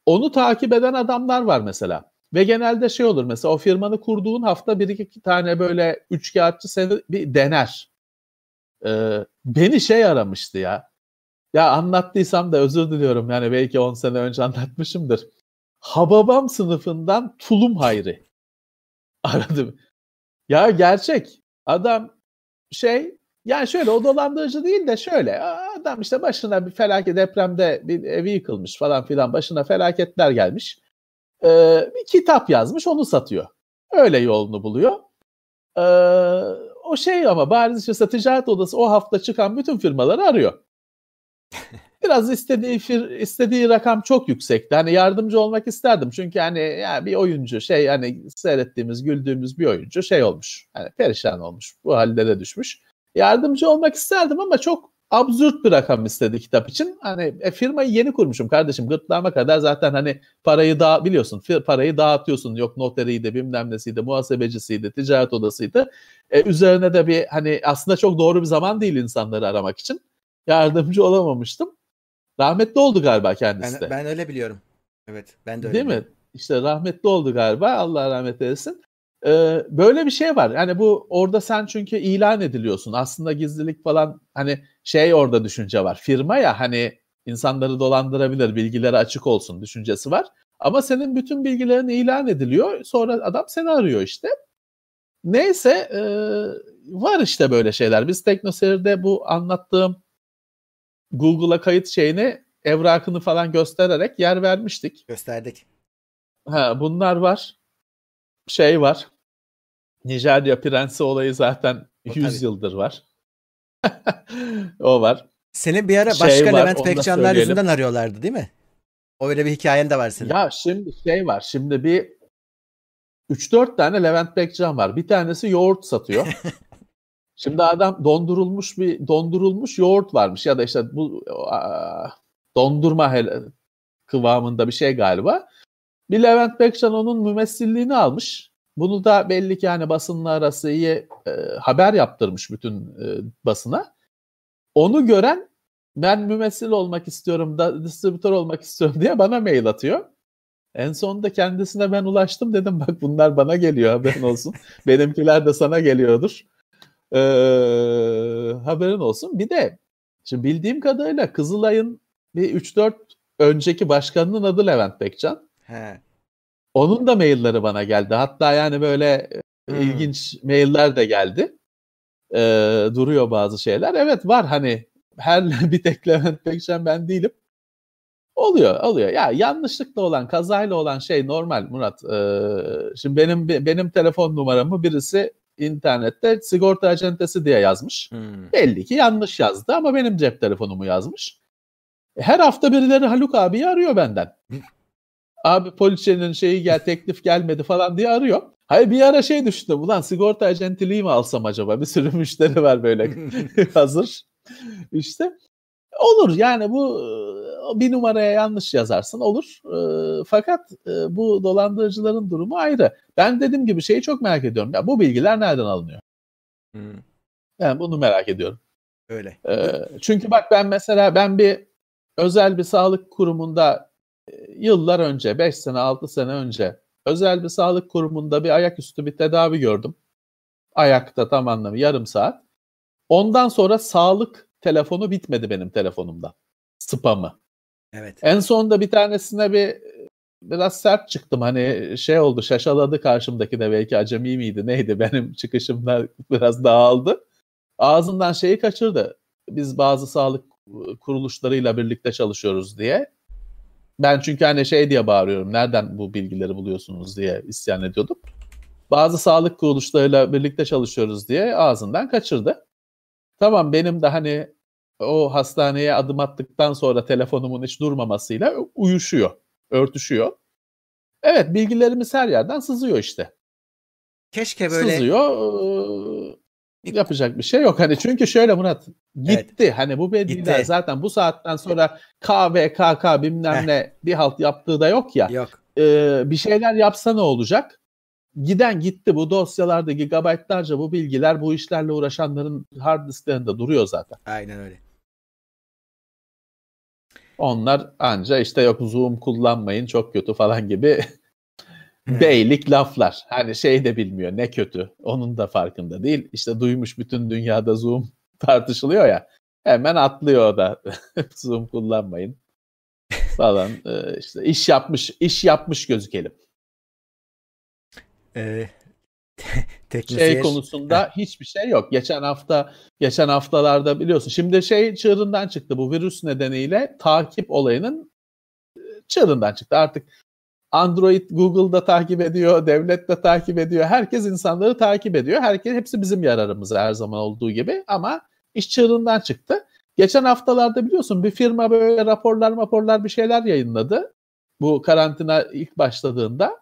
Onu takip eden adamlar var mesela. Ve genelde şey olur mesela o firmanı kurduğun hafta bir iki tane böyle üçkağıtçı seni bir dener. Ee, beni şey aramıştı ya. Ya anlattıysam da özür diliyorum yani belki 10 sene önce anlatmışımdır. Hababam sınıfından Tulum Hayri aradım. Ya gerçek. Adam şey yani şöyle o dolandırıcı değil de şöyle adam işte başına bir felaket depremde bir evi yıkılmış falan filan başına felaketler gelmiş. Ee, bir kitap yazmış onu satıyor. Öyle yolunu buluyor. Ee, o şey ama bariz işte ticaret odası o hafta çıkan bütün firmaları arıyor. Biraz istediği fir, istediği rakam çok yüksekti. Hani yardımcı olmak isterdim. Çünkü hani ya bir oyuncu şey hani seyrettiğimiz, güldüğümüz bir oyuncu şey olmuş. Hani perişan olmuş. Bu hallere düşmüş. Yardımcı olmak isterdim ama çok absürt bir rakam istedi kitap için. Hani e, firmayı yeni kurmuşum kardeşim. Gırtlağıma kadar zaten hani parayı da biliyorsun parayı dağıtıyorsun. Yok noteriydi, bilmem nesiydi, muhasebecisiydi, ticaret odasıydı. E, üzerine de bir hani aslında çok doğru bir zaman değil insanları aramak için. Yardımcı olamamıştım. Rahmetli oldu galiba kendisi
de. Ben, ben öyle biliyorum. Evet ben de öyle
Değil biliyorum. mi? İşte rahmetli oldu galiba. Allah rahmet eylesin. Ee, böyle bir şey var. Yani bu orada sen çünkü ilan ediliyorsun. Aslında gizlilik falan hani şey orada düşünce var. Firma ya hani insanları dolandırabilir, bilgileri açık olsun düşüncesi var. Ama senin bütün bilgilerin ilan ediliyor. Sonra adam seni arıyor işte. Neyse e, var işte böyle şeyler. Biz TeknoSeyir'de bu anlattığım Google'a kayıt şeyini evrakını falan göstererek yer vermiştik.
Gösterdik.
Ha, bunlar var. Şey var. Nijerya prensi olayı zaten o 100 tabii. yıldır var. o var.
Seni bir ara şey başka var, Levent Pekcanlar yüzünden arıyorlardı değil mi? Öyle bir hikayen de var senin.
Ya şimdi şey var. Şimdi bir 3-4 tane Levent Pekcan var. Bir tanesi yoğurt satıyor. Şimdi adam dondurulmuş bir dondurulmuş yoğurt varmış ya da işte bu dondurma kıvamında bir şey galiba. Bir Levent Bekcan onun mümessilliğini almış. Bunu da belli ki yani basınla arası iyi e, haber yaptırmış bütün e, basına. Onu gören ben mümessil olmak istiyorum da distribütör olmak istiyorum diye bana mail atıyor. En sonunda kendisine ben ulaştım dedim bak bunlar bana geliyor haberin olsun. Benimkiler de sana geliyordur. Ee, haberin olsun. Bir de şimdi bildiğim kadarıyla Kızılay'ın bir 3-4 önceki başkanının adı Levent Bekcan. He. Onun da mailleri bana geldi. Hatta yani böyle hmm. ilginç mailler de geldi. Ee, duruyor bazı şeyler. Evet var hani her bir tek Levent Bekcan ben değilim. Oluyor, oluyor. Ya yanlışlıkla olan, kazayla olan şey normal Murat. Ee, şimdi benim benim telefon numaramı birisi internette sigorta acentesi diye yazmış. Hmm. Belli ki yanlış yazdı ama benim cep telefonumu yazmış. Her hafta birileri Haluk abi arıyor benden. abi poliçenin şeyi gel teklif gelmedi falan diye arıyor. Hayır bir ara şey düşündüm. Ulan sigorta acentiliği mi alsam acaba? Bir sürü müşteri var böyle hazır. İşte olur yani bu bir numaraya yanlış yazarsın olur. E, fakat e, bu dolandırıcıların durumu ayrı. Ben dediğim gibi şeyi çok merak ediyorum. Ya bu bilgiler nereden alınıyor? Hmm. Yani bunu merak ediyorum.
Öyle.
E, çünkü bak ben mesela ben bir özel bir sağlık kurumunda e, yıllar önce 5 sene 6 sene önce özel bir sağlık kurumunda bir ayaküstü bir tedavi gördüm. Ayakta tam anlamı yarım saat. Ondan sonra sağlık telefonu bitmedi benim telefonumda. Spamı.
Evet.
En sonunda bir tanesine bir biraz sert çıktım. Hani şey oldu şaşaladı karşımdaki de belki acemi miydi neydi benim çıkışımda biraz dağıldı. Ağzından şeyi kaçırdı. Biz bazı sağlık kuruluşlarıyla birlikte çalışıyoruz diye. Ben çünkü hani şey diye bağırıyorum. Nereden bu bilgileri buluyorsunuz diye isyan ediyordum. Bazı sağlık kuruluşlarıyla birlikte çalışıyoruz diye ağzından kaçırdı. Tamam benim de hani o hastaneye adım attıktan sonra telefonumun hiç durmamasıyla uyuşuyor, örtüşüyor. Evet bilgilerimiz her yerden sızıyor işte.
Keşke böyle
sızıyor. yapacak bir şey yok. Hani çünkü şöyle Murat gitti. Evet. Hani bu bilgiler zaten bu saatten sonra KVKK bilmem Heh. ne bir halt yaptığı da yok ya.
Yok.
Ee, bir şeyler yapsa ne olacak? Giden gitti bu dosyalarda gigabaytlarca bu bilgiler bu işlerle uğraşanların hard disklerinde duruyor zaten.
Aynen öyle.
Onlar anca işte yok Zoom kullanmayın çok kötü falan gibi beylik laflar. Hani şey de bilmiyor ne kötü. Onun da farkında değil. İşte duymuş bütün dünyada Zoom tartışılıyor ya. Hemen atlıyor o da. Zoom kullanmayın. falan e, işte iş yapmış iş yapmış gözükelim.
Ee,
şey konusunda hiçbir şey yok. Geçen hafta geçen haftalarda biliyorsun. Şimdi şey çığırından çıktı bu virüs nedeniyle takip olayının e, çığırından çıktı. Artık Android Google'da takip ediyor, devlet de takip ediyor. Herkes insanları takip ediyor. Herkes hepsi bizim yararımıza her zaman olduğu gibi ama iş çığırından çıktı. Geçen haftalarda biliyorsun bir firma böyle raporlar raporlar bir şeyler yayınladı. Bu karantina ilk başladığında.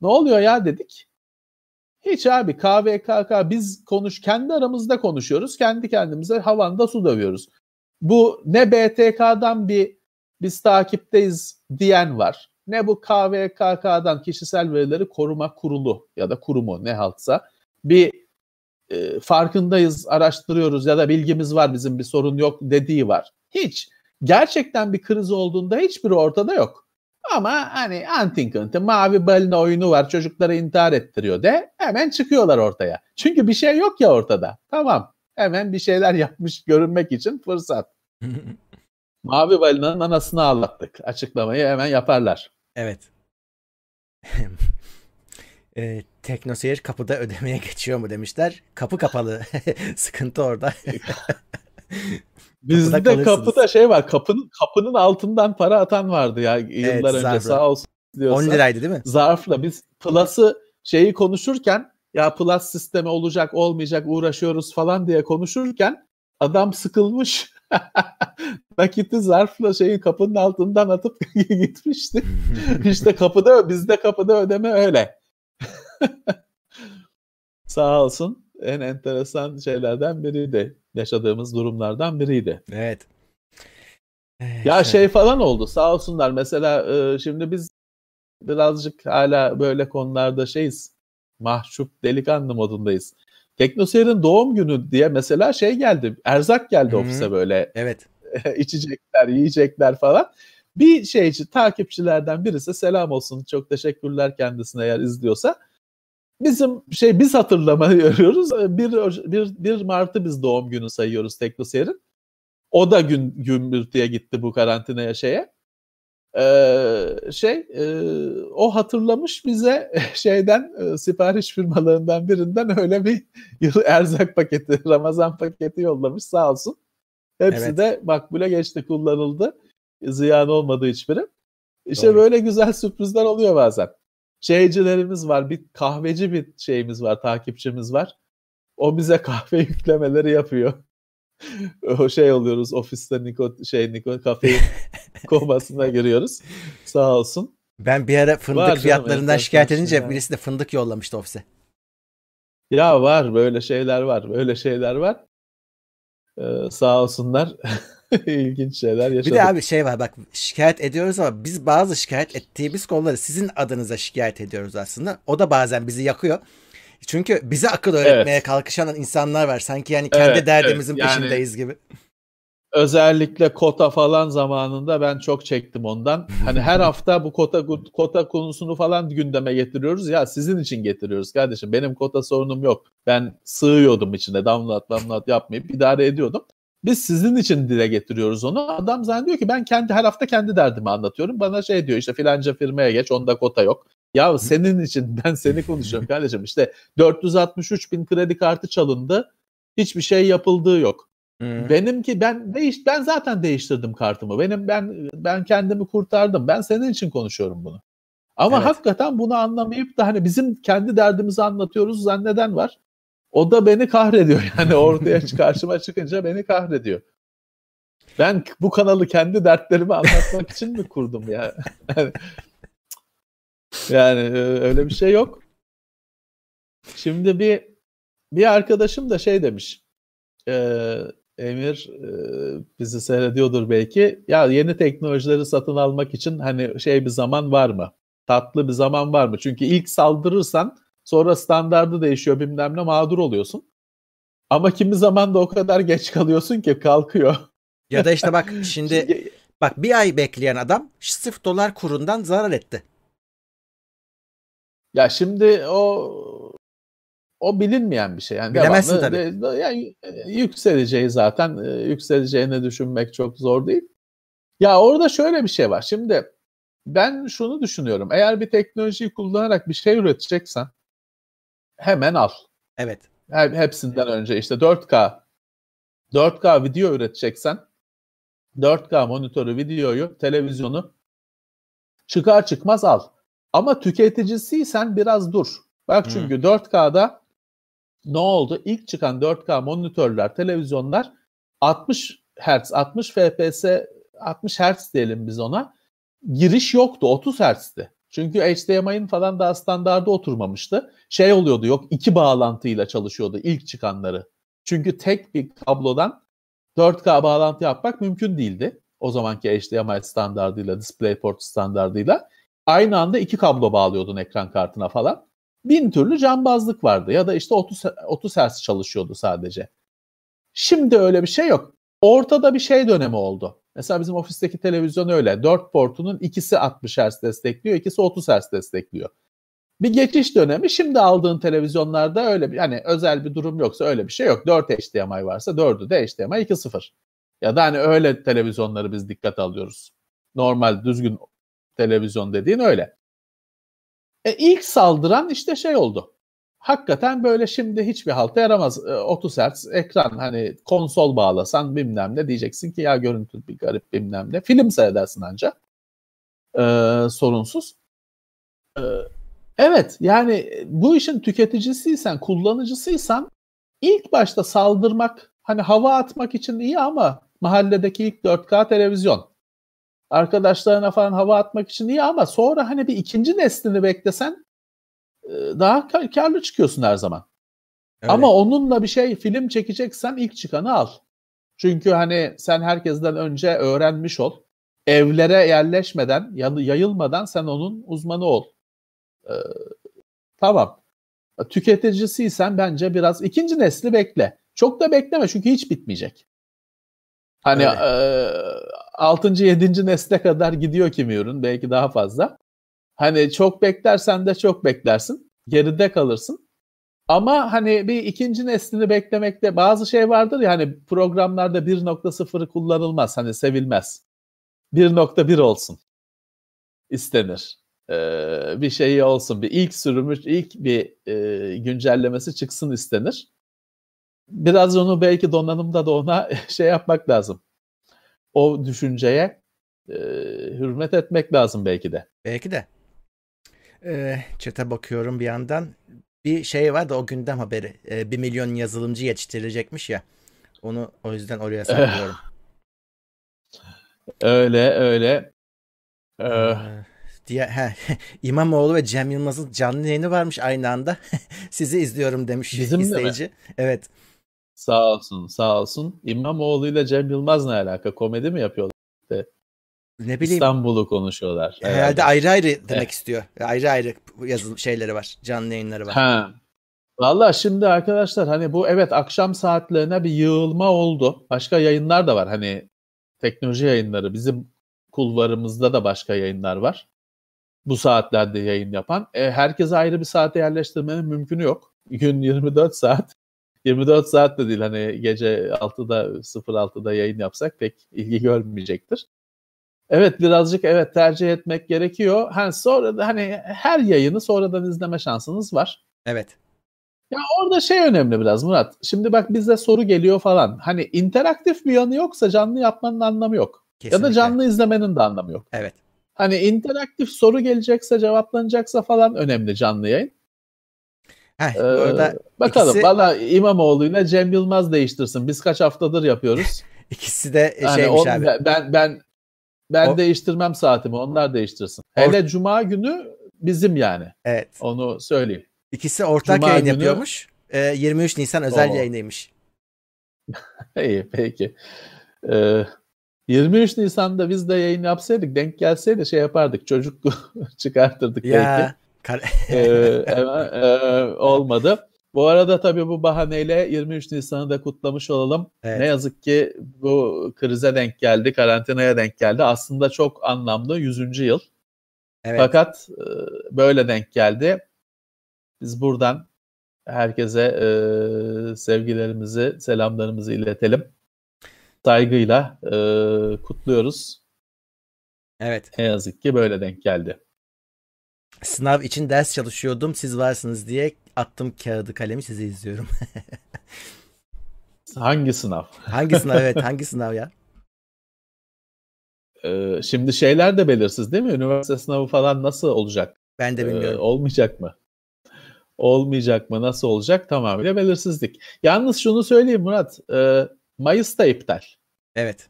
Ne oluyor ya dedik. Hiç abi KVKK biz konuş kendi aramızda konuşuyoruz. Kendi kendimize havanda su dövüyoruz. Bu ne BTK'dan bir biz takipteyiz diyen var. Ne bu KVKK'dan kişisel verileri koruma kurulu ya da kurumu ne haltsa bir e, farkındayız, araştırıyoruz ya da bilgimiz var bizim bir sorun yok dediği var. Hiç. Gerçekten bir kriz olduğunda hiçbiri ortada yok. Ama hani Antinkant'ın mavi balina oyunu var çocukları intihar ettiriyor de hemen çıkıyorlar ortaya. Çünkü bir şey yok ya ortada. Tamam hemen bir şeyler yapmış görünmek için fırsat. mavi balinanın anasını ağlattık. Açıklamayı hemen yaparlar.
Evet. e, Teknoseyir kapıda ödemeye geçiyor mu demişler. Kapı kapalı. Sıkıntı orada.
Bizde kapıda, kapıda şey var. Kapının kapının altından para atan vardı ya yıllar evet, önce zarfla. sağ olsun
diyorsa. 10 liraydı değil mi?
Zarfla biz Plus'ı şeyi konuşurken ya Plus sistemi olacak olmayacak uğraşıyoruz falan diye konuşurken adam sıkılmış. Nakiti zarfla şeyin kapının altından atıp gitmişti. İşte kapıda bizde kapıda ödeme öyle. Sağ olsun en enteresan şeylerden biriydi. Yaşadığımız durumlardan biriydi.
Evet.
ya şey falan oldu sağ olsunlar. Mesela e, şimdi biz birazcık hala böyle konularda şeyiz. Mahcup delikanlı modundayız. Teknoseyir'in doğum günü diye mesela şey geldi. Erzak geldi Hı-hı. ofise böyle.
Evet.
içecekler, yiyecekler falan. Bir şeyci takipçilerden birisi selam olsun. Çok teşekkürler kendisine eğer izliyorsa. Bizim şey biz hatırlama arıyoruz. Bir, bir, bir Mart'ı biz doğum günü sayıyoruz Teknoseyir'in. O da gün gümbürtüye gitti bu karantinaya şeye. Ee, şey e, o hatırlamış bize şeyden e, sipariş firmalarından birinden öyle bir yıl erzak paketi Ramazan paketi yollamış sağ olsun. Hepsi evet. de makbule geçti kullanıldı. Ziyan olmadı hiçbiri. İşte Doğru. böyle güzel sürprizler oluyor bazen. Şeycilerimiz var. Bir kahveci bir şeyimiz var, takipçimiz var. O bize kahve yüklemeleri yapıyor. o şey oluyoruz ofiste niko şey niko kafein komasına giriyoruz. Sağ olsun.
Ben bir ara fındık var fiyatlarından canım, şikayet edince ya. birisi de fındık yollamıştı ofise.
Ya var böyle şeyler var. Böyle şeyler var. Ee, sağ olsunlar. İlginç şeyler yaşadık.
Bir de abi şey var bak şikayet ediyoruz ama biz bazı şikayet ettiğimiz konuları sizin adınıza şikayet ediyoruz aslında. O da bazen bizi yakıyor. Çünkü bize akıl öğretmeye evet. kalkışan insanlar var. Sanki yani kendi evet, derdimizin evet. peşindeyiz yani, gibi.
Özellikle kota falan zamanında ben çok çektim ondan. Hani her hafta bu kota kota konusunu falan gündeme getiriyoruz. Ya sizin için getiriyoruz kardeşim. Benim kota sorunum yok. Ben sığıyordum içinde. Download download yapmayıp idare ediyordum. Biz sizin için dile getiriyoruz onu. Adam zannediyor ki ben kendi her hafta kendi derdimi anlatıyorum. Bana şey diyor işte filanca firmaya geç onda kota yok. Ya senin için ben seni konuşuyorum kardeşim. İşte 463 bin kredi kartı çalındı. Hiçbir şey yapıldığı yok. Hı. Benimki ben değiş ben zaten değiştirdim kartımı. Benim ben ben kendimi kurtardım. Ben senin için konuşuyorum bunu. Ama evet. hakikaten bunu anlamayıp da hani bizim kendi derdimizi anlatıyoruz zanneden var. O da beni kahrediyor yani ortaya karşıma çıkınca beni kahrediyor. Ben bu kanalı kendi dertlerimi anlatmak için mi kurdum ya? Yani e, öyle bir şey yok. Şimdi bir bir arkadaşım da şey demiş. E, Emir e, bizi seyrediyordur belki. Ya yeni teknolojileri satın almak için hani şey bir zaman var mı? Tatlı bir zaman var mı? Çünkü ilk saldırırsan sonra standardı değişiyor bilmem ne mağdur oluyorsun. Ama kimi zaman da o kadar geç kalıyorsun ki kalkıyor.
Ya da işte bak şimdi bak bir ay bekleyen adam sırf dolar kurundan zarar etti.
Ya şimdi o o bilinmeyen bir şey. Yani
Bilemezsin tabii.
De, yani yükseleceği zaten yükseleceğini düşünmek çok zor değil. Ya orada şöyle bir şey var. Şimdi ben şunu düşünüyorum. Eğer bir teknolojiyi kullanarak bir şey üreteceksen hemen al.
Evet.
Hepsinden önce işte 4K 4K video üreteceksen 4K monitörü, videoyu, televizyonu çıkar çıkmaz al. Ama tüketicisiysen biraz dur. Bak çünkü hmm. 4K'da ne oldu? İlk çıkan 4K monitörler, televizyonlar 60 Hz, 60 FPS, 60 Hz diyelim biz ona. Giriş yoktu, 30 Hz'ti. Çünkü HDMI'nin falan daha standarda oturmamıştı. Şey oluyordu yok iki bağlantıyla çalışıyordu ilk çıkanları. Çünkü tek bir kablodan 4K bağlantı yapmak mümkün değildi. O zamanki HDMI standartıyla, DisplayPort standartıyla. Aynı anda iki kablo bağlıyordun ekran kartına falan. Bin türlü cambazlık vardı ya da işte 30, 30 Hz çalışıyordu sadece. Şimdi öyle bir şey yok. Ortada bir şey dönemi oldu. Mesela bizim ofisteki televizyon öyle. 4 portunun ikisi 60 Hz destekliyor, ikisi 30 Hz destekliyor. Bir geçiş dönemi. Şimdi aldığın televizyonlarda öyle bir yani özel bir durum yoksa öyle bir şey yok. 4 HDMI varsa 4'ü de HDMI 2.0. Ya da hani öyle televizyonları biz dikkat alıyoruz. Normal düzgün televizyon dediğin öyle. E ilk saldıran işte şey oldu. Hakikaten böyle şimdi hiçbir halta yaramaz. E, 30 Hz ekran hani konsol bağlasan bilmem ne diyeceksin ki ya görüntü bir garip bilmem ne. Film seyredersin ancak. E, sorunsuz. E, evet yani bu işin tüketicisiysen, kullanıcısıysan ilk başta saldırmak hani hava atmak için iyi ama mahalledeki ilk 4K televizyon arkadaşlarına falan hava atmak için iyi ama sonra hani bir ikinci neslini beklesen e, daha karlı çıkıyorsun her zaman. Öyle. Ama onunla bir şey film çekeceksen ilk çıkanı al. Çünkü hani sen herkesten önce öğrenmiş ol. Evlere yerleşmeden, yayılmadan sen onun uzmanı ol. Ee, tamam. Tüketicisiysen bence biraz ikinci nesli bekle. Çok da bekleme çünkü hiç bitmeyecek. Hani e, 6. 7. nesle kadar gidiyor kimi ürün belki daha fazla. Hani çok beklersen de çok beklersin. Geride kalırsın. Ama hani bir ikinci neslini beklemekte bazı şey vardır ya hani programlarda 1.0'ı kullanılmaz. Hani sevilmez. 1.1 olsun istenir. Ee, bir şeyi olsun. Bir ilk sürümü, ilk bir e, güncellemesi çıksın istenir. Biraz onu belki donanımda da ona şey yapmak lazım o düşünceye e, hürmet etmek lazım belki de.
Belki de. Ee, çete bakıyorum bir yandan. Bir şey var da o gündem haberi. Ee, bir milyon yazılımcı yetiştirilecekmiş ya. Onu o yüzden oraya saklıyorum.
öyle öyle.
Ee, diye he, İmamoğlu ve Cem Yılmaz'ın canlı yayını varmış aynı anda. Sizi izliyorum demiş Bizim izleyici. Evet.
Sağ olsun, sağ olsun. İmamoğlu ile Cem Yılmaz ne alaka? Komedi mi yapıyorlar? İşte
ne bileyim.
İstanbul'u konuşuyorlar.
Herhalde, herhalde ayrı ayrı demek evet. istiyor. Ayrı ayrı yazılı şeyleri var. Canlı yayınları var. Ha.
Valla şimdi arkadaşlar hani bu evet akşam saatlerine bir yığılma oldu. Başka yayınlar da var. Hani teknoloji yayınları. Bizim kulvarımızda da başka yayınlar var. Bu saatlerde yayın yapan. E, herkese ayrı bir saate yerleştirmenin mümkünü yok. Gün 24 saat. 24 saat de değil hani gece 6'da 06'da yayın yapsak pek ilgi görmeyecektir. Evet birazcık evet tercih etmek gerekiyor. Hani sonra da hani her yayını sonradan izleme şansınız var.
Evet.
Ya orada şey önemli biraz Murat. Şimdi bak bizde soru geliyor falan. Hani interaktif bir yanı yoksa canlı yapmanın anlamı yok. Kesinlikle. Ya da canlı izlemenin de anlamı yok.
Evet.
Hani interaktif soru gelecekse cevaplanacaksa falan önemli canlı yayın. Heh, ee, bakalım. Ikisi... Valla İmamoğlu ile Cem Yılmaz değiştirsin. Biz kaç haftadır yapıyoruz.
İkisi de yani şeymiş on, abi.
Ben ben ben o... değiştirmem saatimi. Onlar değiştirsin. Or... Hele Cuma günü bizim yani.
Evet.
Onu söyleyeyim.
İkisi ortak Cuma yayın günü... yapıyormuş. Ee, 23 Nisan özel o... yayınıymış.
İyi peki. Ee, 23 Nisan'da biz de yayın yapsaydık denk gelseydi şey yapardık. Çocuk çıkartırdık ya. belki. Ee, e, olmadı. Bu arada tabii bu bahaneyle 23 Nisan'ı da kutlamış olalım. Evet. Ne yazık ki bu krize denk geldi, karantinaya denk geldi. Aslında çok anlamlı 100. yıl. Evet. Fakat e, böyle denk geldi. Biz buradan herkese e, sevgilerimizi, selamlarımızı iletelim. Saygıyla e, kutluyoruz.
Evet.
Ne yazık ki böyle denk geldi.
Sınav için ders çalışıyordum. Siz varsınız diye attım kağıdı kalemi sizi izliyorum.
Hangi sınav?
hangi sınav evet hangi sınav ya?
Ee, şimdi şeyler de belirsiz değil mi? Üniversite sınavı falan nasıl olacak?
Ben de
Ee,
bilmiyorum.
olmayacak mı? Olmayacak mı? Nasıl olacak? Tamamıyla belirsizlik. Yalnız şunu söyleyeyim Murat. E, Mayıs'ta iptal.
Evet.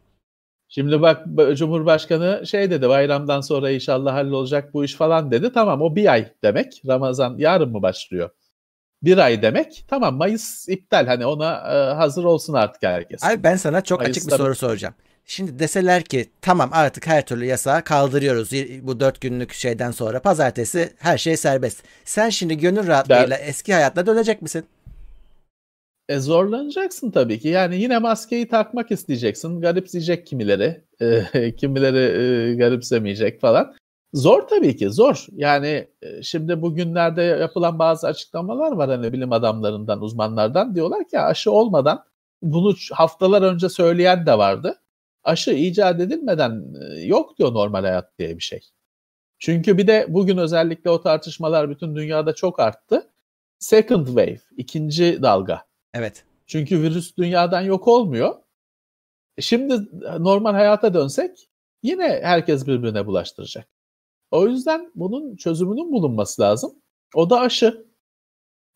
Şimdi bak Cumhurbaşkanı şey dedi bayramdan sonra inşallah hallolacak bu iş falan dedi. Tamam o bir ay demek. Ramazan yarın mı başlıyor? Bir ay demek. Tamam Mayıs iptal. Hani ona e, hazır olsun artık herkes.
Abi ben sana çok açık bir
Mayıs'ta-
soru soracağım. Şimdi deseler ki tamam artık her türlü yasağı kaldırıyoruz bu dört günlük şeyden sonra pazartesi her şey serbest. Sen şimdi gönül rahatlığıyla eski hayatına dönecek misin?
E zorlanacaksın tabii ki. Yani yine maskeyi takmak isteyeceksin. Garipseyecek kimileri. e, kimileri e, garipsemeyecek falan. Zor tabii ki zor. Yani e, şimdi bugünlerde yapılan bazı açıklamalar var hani bilim adamlarından, uzmanlardan. Diyorlar ki aşı olmadan bunu haftalar önce söyleyen de vardı. Aşı icat edilmeden e, yok diyor normal hayat diye bir şey. Çünkü bir de bugün özellikle o tartışmalar bütün dünyada çok arttı. Second wave, ikinci dalga.
Evet.
Çünkü virüs dünyadan yok olmuyor. E Şimdi normal hayata dönsek yine herkes birbirine bulaştıracak. O yüzden bunun çözümünün bulunması lazım. O da aşı.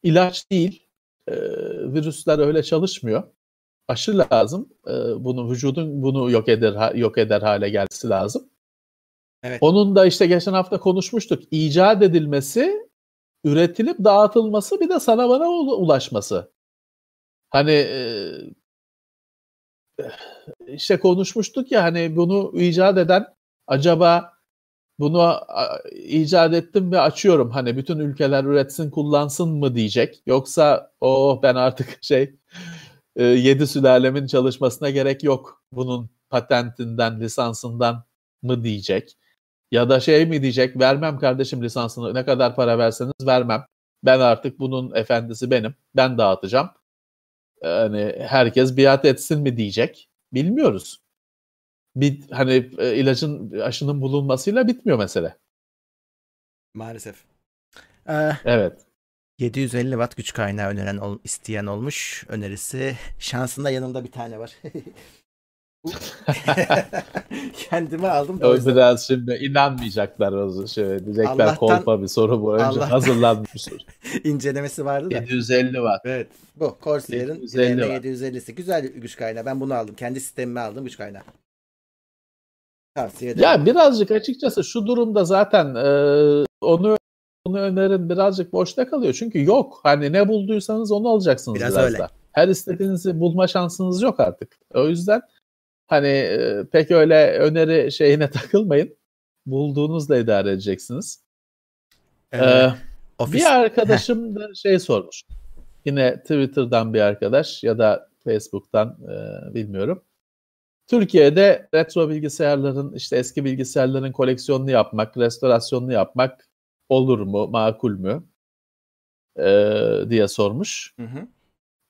İlaç değil. Ee, virüsler öyle çalışmıyor. Aşı lazım. Ee, bunu vücudun bunu yok eder yok eder hale gelmesi lazım.
Evet.
Onun da işte geçen hafta konuşmuştuk. İcat edilmesi, üretilip dağıtılması bir de sana bana ul- ulaşması. Hani işte konuşmuştuk ya hani bunu icat eden acaba bunu icat ettim ve açıyorum hani bütün ülkeler üretsin kullansın mı diyecek. Yoksa o ben artık şey e, yedi sülalemin çalışmasına gerek yok bunun patentinden lisansından mı diyecek. Ya da şey mi diyecek vermem kardeşim lisansını ne kadar para verseniz vermem. Ben artık bunun efendisi benim. Ben dağıtacağım. Yani herkes biat etsin mi diyecek. Bilmiyoruz. Bir hani e, ilacın aşının bulunmasıyla bitmiyor mesele.
Maalesef. Ee,
Evet.
750 watt güç kaynağı öneren ol- isteyen olmuş. Önerisi şansında yanımda bir tane var. Kendime aldım da o yüzden.
biraz şimdi inanmayacaklar o şey diyecekler
Allah'tan-
kolpa bir soru bu önce
Allah'tan-
hazırlanmış bir soru.
incelemesi vardı da.
750 watt.
Evet. Bu Corsair'ın
750 var.
750'si. Güzel güç kaynağı. Ben bunu aldım. Kendi sistemime aldım güç kaynağı. Tavsiye ederim.
Ya birazcık açıkçası şu durumda zaten e, onu onu önerin birazcık boşta kalıyor. Çünkü yok. Hani ne bulduysanız onu alacaksınız
Biraz
biraz,
öyle.
da. Her istediğinizi bulma şansınız yok artık. O yüzden hani e, pek öyle öneri şeyine takılmayın. Bulduğunuzla idare edeceksiniz.
Ee,
Ee,
ofis.
Bir arkadaşım da şey sormuş. Yine Twitter'dan bir arkadaş ya da Facebook'tan e, bilmiyorum. Türkiye'de retro bilgisayarların işte eski bilgisayarların koleksiyonunu yapmak, restorasyonunu yapmak olur mu, makul mü e, diye sormuş.
Hı hı.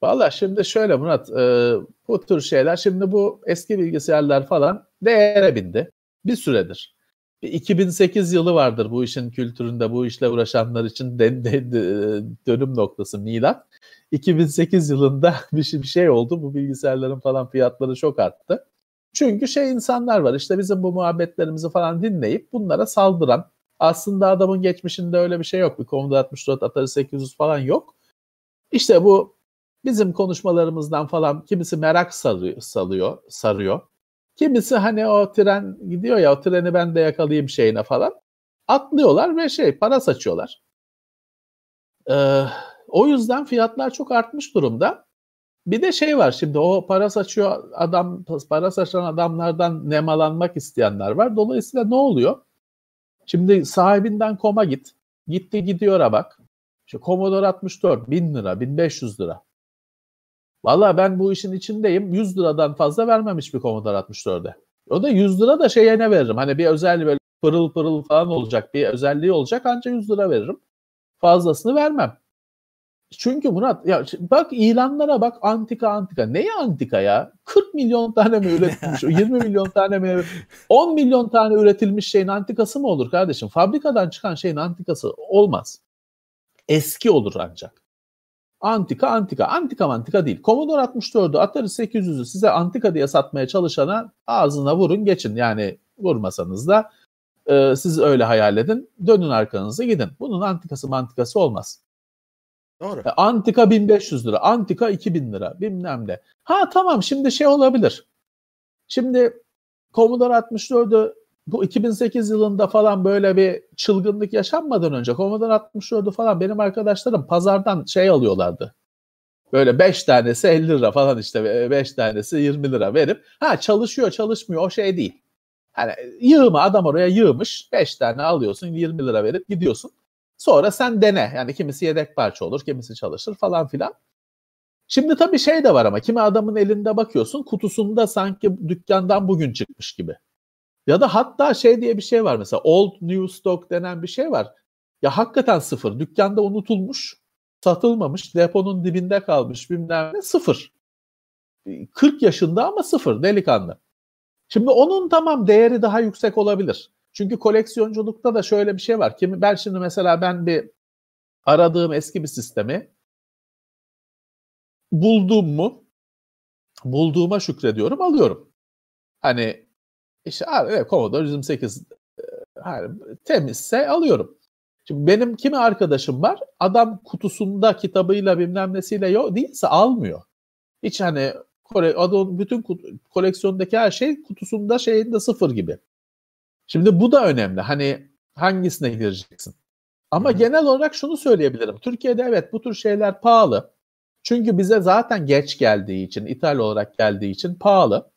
Valla şimdi şöyle Murat, e, bu tür şeyler şimdi bu eski bilgisayarlar falan değere bindi bir süredir. Bir 2008 yılı vardır bu işin kültüründe bu işle uğraşanlar için de, de- de- dönüm noktası milat. 2008 yılında bir şey, bir şey oldu. Bu bilgisayarların falan fiyatları çok arttı. Çünkü şey insanlar var işte bizim bu muhabbetlerimizi falan dinleyip bunlara saldıran. Aslında adamın geçmişinde öyle bir şey yok. Bir Commodore 64, Atari 800 falan yok. İşte bu bizim konuşmalarımızdan falan kimisi merak sarıyor, salıyor, sarıyor. Kimisi hani o tren gidiyor ya o treni ben de yakalayayım şeyine falan. Atlıyorlar ve şey para saçıyorlar. Ee, o yüzden fiyatlar çok artmış durumda. Bir de şey var şimdi o para saçıyor adam para saçan adamlardan nemalanmak isteyenler var. Dolayısıyla ne oluyor? Şimdi sahibinden koma git. Gitti gidiyor'a bak. İşte Commodore 64 1000 lira 1500 lira. Valla ben bu işin içindeyim. 100 liradan fazla vermem hiçbir Commodore 64'e. O da 100 lira da şeye ne veririm? Hani bir özelliği böyle pırıl pırıl falan olacak. Bir özelliği olacak anca 100 lira veririm. Fazlasını vermem. çünkü Murat ya bak ilanlara bak antika antika. Neye antika ya? 40 milyon tane mi üretilmiş? 20 milyon tane mi? 10 milyon tane üretilmiş şeyin antikası mı olur kardeşim? Fabrikadan çıkan şeyin antikası olmaz. Eski olur ancak. Antika antika. Antika antika değil. Commodore 64'ü Atari 800'ü size antika diye satmaya çalışana ağzına vurun geçin. Yani vurmasanız da e, siz öyle hayal edin. Dönün arkanızı gidin. Bunun antikası mantikası olmaz. Doğru. E, antika 1500 lira, antika 2000 lira bilmem ne. Ha tamam şimdi şey olabilir. Şimdi Commodore 64'ü bu 2008 yılında falan böyle bir çılgınlık yaşanmadan önce Commodore 64'ü falan benim arkadaşlarım pazardan şey alıyorlardı. Böyle 5 tanesi 50 lira falan işte 5 tanesi 20 lira verip ha çalışıyor çalışmıyor o şey değil. Hani yığma adam oraya yığmış 5 tane alıyorsun 20 lira verip gidiyorsun. Sonra sen dene. Yani kimisi yedek parça olur, kimisi çalışır falan filan. Şimdi tabii şey de var ama kimi adamın elinde bakıyorsun kutusunda sanki dükkandan bugün çıkmış gibi. Ya da hatta şey diye bir şey var mesela old new stock denen bir şey var. Ya hakikaten sıfır. Dükkanda unutulmuş, satılmamış, deponun dibinde kalmış bilmem ne sıfır. 40 yaşında ama sıfır delikanlı. Şimdi onun tamam değeri daha yüksek olabilir. Çünkü koleksiyonculukta da şöyle bir şey var. Kimi ben şimdi mesela ben bir aradığım eski bir sistemi buldum mu bulduğuma şükrediyorum alıyorum. Hani işte abi evet, Commodore 128 hani, temizse alıyorum. Şimdi benim kimi arkadaşım var adam kutusunda kitabıyla bilmem nesiyle yok değilse almıyor. Hiç hani adam bütün koleksiyondaki her şey kutusunda şeyinde sıfır gibi. Şimdi bu da önemli. Hani hangisine gireceksin? Ama Hı-hı. genel olarak şunu söyleyebilirim. Türkiye'de evet bu tür şeyler pahalı. Çünkü bize zaten geç geldiği için, ithal olarak geldiği için pahalı.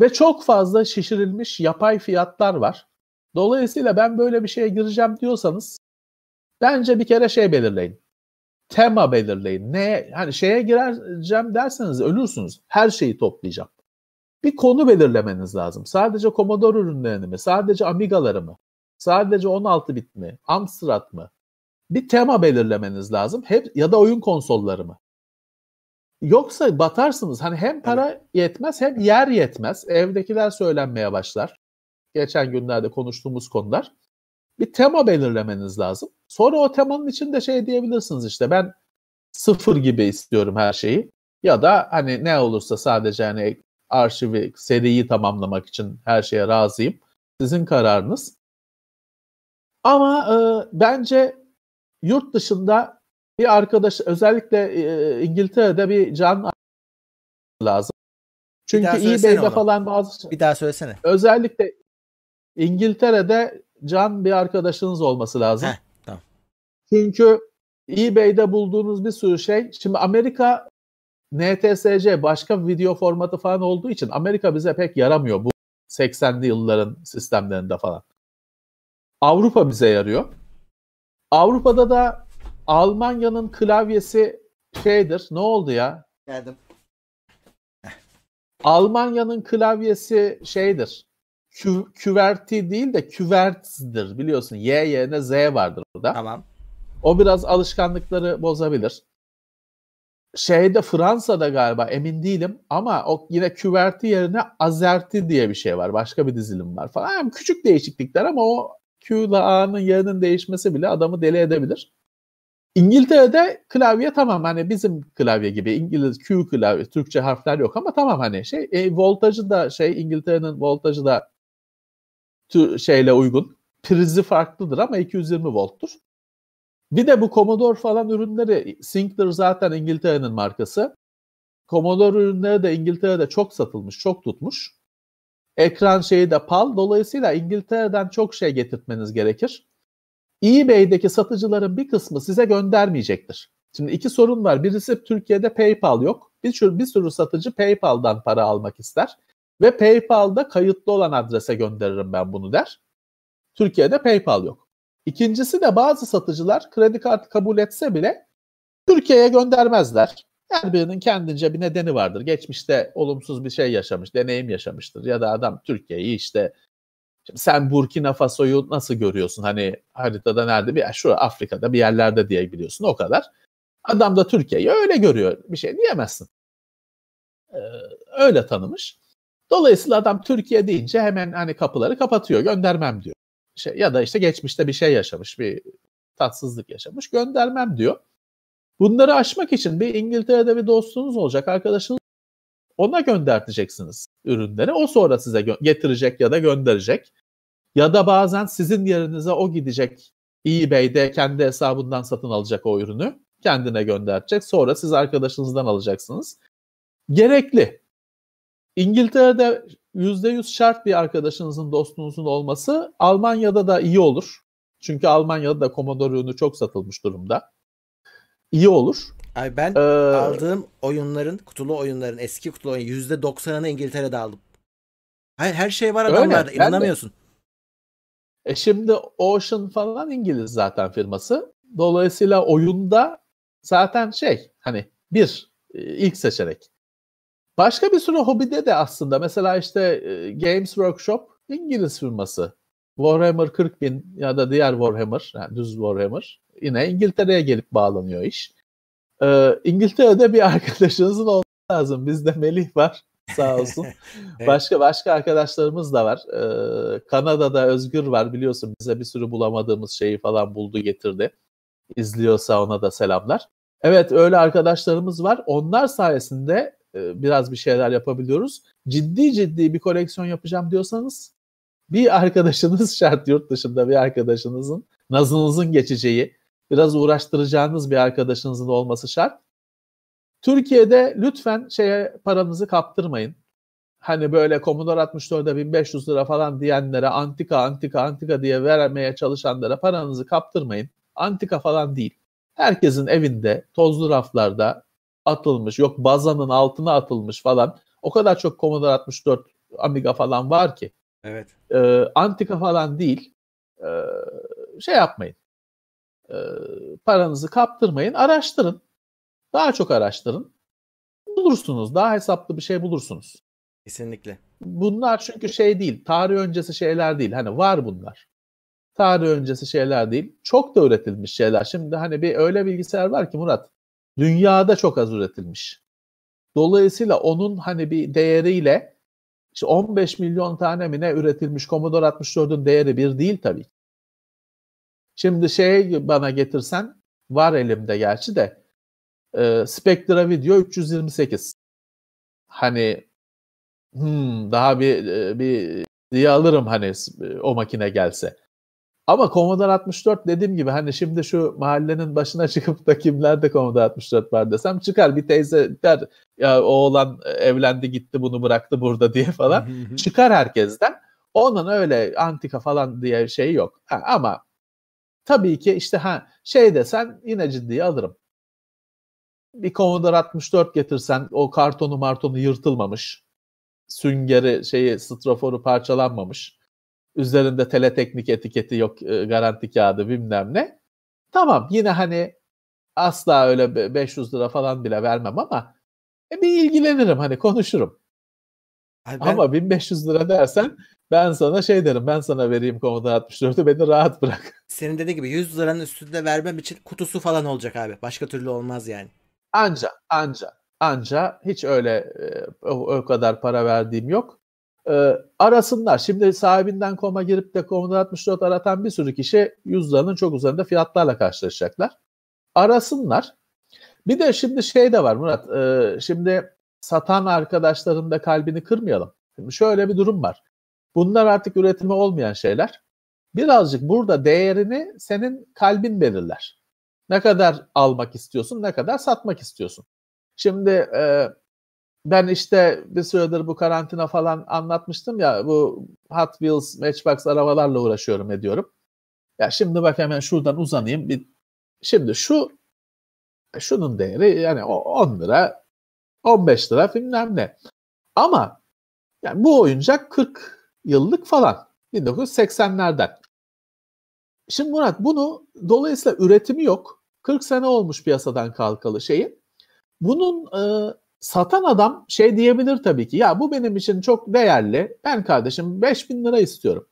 Ve çok fazla şişirilmiş yapay fiyatlar var. Dolayısıyla ben böyle bir şeye gireceğim diyorsanız bence bir kere şey belirleyin. Tema belirleyin. Ne hani şeye gireceğim derseniz ölürsünüz. Her şeyi toplayacağım bir konu belirlemeniz lazım. Sadece Commodore ürünlerini mi? Sadece Amiga'ları mı? Sadece 16 bit mi? Amstrad mı? Bir tema belirlemeniz lazım. Hep ya da oyun konsolları mı? Yoksa batarsınız. Hani hem para evet. yetmez hem yer yetmez. Evdekiler söylenmeye başlar. Geçen günlerde konuştuğumuz konular. Bir tema belirlemeniz lazım. Sonra o temanın içinde şey diyebilirsiniz işte ben sıfır gibi istiyorum her şeyi. Ya da hani ne olursa sadece hani arşivi, seriyi tamamlamak için her şeye razıyım. Sizin kararınız. Ama e, bence yurt dışında bir arkadaş özellikle e, İngiltere'de bir can lazım. Çünkü eBay'de falan bazı
bir daha söylesene.
Özellikle İngiltere'de can bir arkadaşınız olması lazım. Heh, tamam. Çünkü eBay'de bulduğunuz bir sürü şey. Şimdi Amerika NTSC başka video formatı falan olduğu için Amerika bize pek yaramıyor bu 80'li yılların sistemlerinde falan. Avrupa bize yarıyor. Avrupa'da da Almanya'nın klavyesi şeydir. Ne oldu ya? Geldim. Almanya'nın klavyesi şeydir. Kü, küverti değil de küvertzdir biliyorsun. Y yerine Z vardır burada. Tamam. O biraz alışkanlıkları bozabilir şeyde Fransa'da galiba emin değilim ama o yine küverti yerine azerti diye bir şey var. Başka bir dizilim var falan. Yani küçük değişiklikler ama o Q ile A'nın yerinin değişmesi bile adamı deli edebilir. İngiltere'de klavye tamam hani bizim klavye gibi İngiliz Q klavye Türkçe harfler yok ama tamam hani şey e, voltajı da şey İngiltere'nin voltajı da tür, şeyle uygun. Prizi farklıdır ama 220 volttur. Bir de bu Commodore falan ürünleri Sinclair zaten İngiltere'nin markası. Commodore ürünleri de İngiltere'de çok satılmış, çok tutmuş. Ekran şeyi de PAL. Dolayısıyla İngiltere'den çok şey getirtmeniz gerekir. eBay'deki satıcıların bir kısmı size göndermeyecektir. Şimdi iki sorun var. Birisi Türkiye'de PayPal yok. Bir sürü, bir sürü satıcı PayPal'dan para almak ister. Ve PayPal'da kayıtlı olan adrese gönderirim ben bunu der. Türkiye'de PayPal yok. İkincisi de bazı satıcılar kredi kartı kabul etse bile Türkiye'ye göndermezler. Her birinin kendince bir nedeni vardır. Geçmişte olumsuz bir şey yaşamış, deneyim yaşamıştır. Ya da adam Türkiye'yi işte Şimdi sen Burkina Faso'yu nasıl görüyorsun? Hani haritada nerede? Bir şu Afrika'da bir yerlerde diye biliyorsun o kadar. Adam da Türkiye'yi öyle görüyor. Bir şey diyemezsin. Ee, öyle tanımış. Dolayısıyla adam Türkiye deyince hemen hani kapıları kapatıyor. Göndermem diyor. Şey, ya da işte geçmişte bir şey yaşamış. Bir tatsızlık yaşamış. Göndermem diyor. Bunları aşmak için bir İngiltere'de bir dostunuz olacak. Arkadaşınız ona gönderteceksiniz ürünleri. O sonra size getirecek ya da gönderecek. Ya da bazen sizin yerinize o gidecek eBay'de kendi hesabından satın alacak o ürünü. Kendine gönderecek. Sonra siz arkadaşınızdan alacaksınız. Gerekli. İngiltere'de %100 şart bir arkadaşınızın, dostunuzun olması Almanya'da da iyi olur. Çünkü Almanya'da da Commodore ürünü çok satılmış durumda. İyi olur.
Abi ben
Ee,
aldığım oyunların, kutulu oyunların, eski kutulu oyun %90'ını İngiltere'de aldım. Her, her şey var
Öyle,
adamlarda.
de.
inanamıyorsun.
E şimdi Ocean falan İngiliz zaten firması. Dolayısıyla oyunda zaten şey hani bir e, ilk seçenek. Başka bir sürü hobide de aslında mesela işte e, Games Workshop İngiliz firması. Warhammer 40.000 ya da diğer Warhammer, yani düz Warhammer yine İngiltere'ye gelip bağlanıyor iş. Ee, İngiltere'de bir arkadaşınızın olması lazım. Bizde Melih var sağ olsun.
Evet.
Başka başka arkadaşlarımız da var. Ee, Kanada'da Özgür var biliyorsun bize bir sürü bulamadığımız şeyi falan buldu getirdi. İzliyorsa ona da selamlar. Evet öyle arkadaşlarımız var. Onlar sayesinde e, biraz bir şeyler yapabiliyoruz. Ciddi ciddi bir koleksiyon yapacağım diyorsanız bir arkadaşınız şart yurt dışında bir arkadaşınızın nazınızın geçeceği biraz uğraştıracağınız bir arkadaşınızın olması şart. Türkiye'de lütfen şeye paranızı kaptırmayın. Hani böyle Commodore 64'e 1500 lira falan diyenlere antika antika antika diye vermeye çalışanlara paranızı kaptırmayın. Antika falan değil. Herkesin evinde tozlu raflarda atılmış yok bazanın altına atılmış falan o kadar çok Commodore 64 Amiga falan var ki
Evet.
e, antika falan değil. E, şey yapmayın. E, paranızı kaptırmayın. Araştırın. Daha çok araştırın. Bulursunuz. Daha hesaplı bir şey bulursunuz.
Kesinlikle.
Bunlar çünkü şey değil. Tarih öncesi şeyler değil. Hani var bunlar. Tarih öncesi şeyler değil. Çok da üretilmiş şeyler. Şimdi hani bir öyle bilgisayar var ki Murat. Dünyada çok az üretilmiş. Dolayısıyla onun hani bir değeriyle işte 15 milyon tane mi ne üretilmiş Commodore 64'ün değeri bir değil tabii. Şimdi şey bana getirsen var elimde gerçi de e, Spectra Video 328. Hani hmm, daha bir e, bir diye alırım hani e, o makine gelse. Ama Commodore 64 dediğim gibi hani şimdi şu mahallenin başına çıkıp da kimlerde Commodore 64 var desem çıkar bir teyze der ya oğlan evlendi gitti bunu bıraktı burada diye falan çıkar herkesten. Onun öyle antika falan diye şey yok. Ha, ama tabii ki işte ha şey desen yine ciddiye alırım. Bir Commodore 64 getirsen o kartonu martonu yırtılmamış. Süngeri şeyi straforu parçalanmamış. Üzerinde teleteknik etiketi yok e, garanti kağıdı bilmem ne. Tamam yine hani asla öyle be- 500 lira falan bile vermem ama e, bir ilgilenirim hani konuşurum.
Abi ben,
Ama 1500 lira dersen ben sana şey derim ben sana vereyim Commodore 64'ü beni rahat bırak.
senin dediğin gibi 100 liranın üstünde vermem için kutusu falan olacak abi. Başka türlü olmaz yani.
Anca anca anca hiç öyle e, o, o kadar para verdiğim yok. E, arasınlar. Şimdi sahibinden koma girip de Commodore 64 aratan bir sürü kişi 100 liranın çok üzerinde fiyatlarla karşılaşacaklar. Arasınlar. Bir de şimdi şey de var Murat. e, şimdi satan arkadaşların da kalbini kırmayalım. Şimdi şöyle bir durum var. Bunlar artık üretimi olmayan şeyler. Birazcık burada değerini senin kalbin belirler. Ne kadar almak istiyorsun, ne kadar satmak istiyorsun. Şimdi e, ben işte bir süredir bu karantina falan anlatmıştım ya bu Hot Wheels Matchbox arabalarla uğraşıyorum ediyorum. Ya şimdi bak hemen şuradan uzanayım. Bir, şimdi şu şunun değeri yani o 10 lira 15 lira bilmem ne. Ama yani bu oyuncak 40 yıllık falan 1980'lerden. Şimdi Murat bunu dolayısıyla üretimi yok. 40 sene olmuş piyasadan kalkalı şeyi. Bunun e, satan adam şey diyebilir tabii ki. Ya bu benim için çok değerli. Ben kardeşim 5000 lira istiyorum.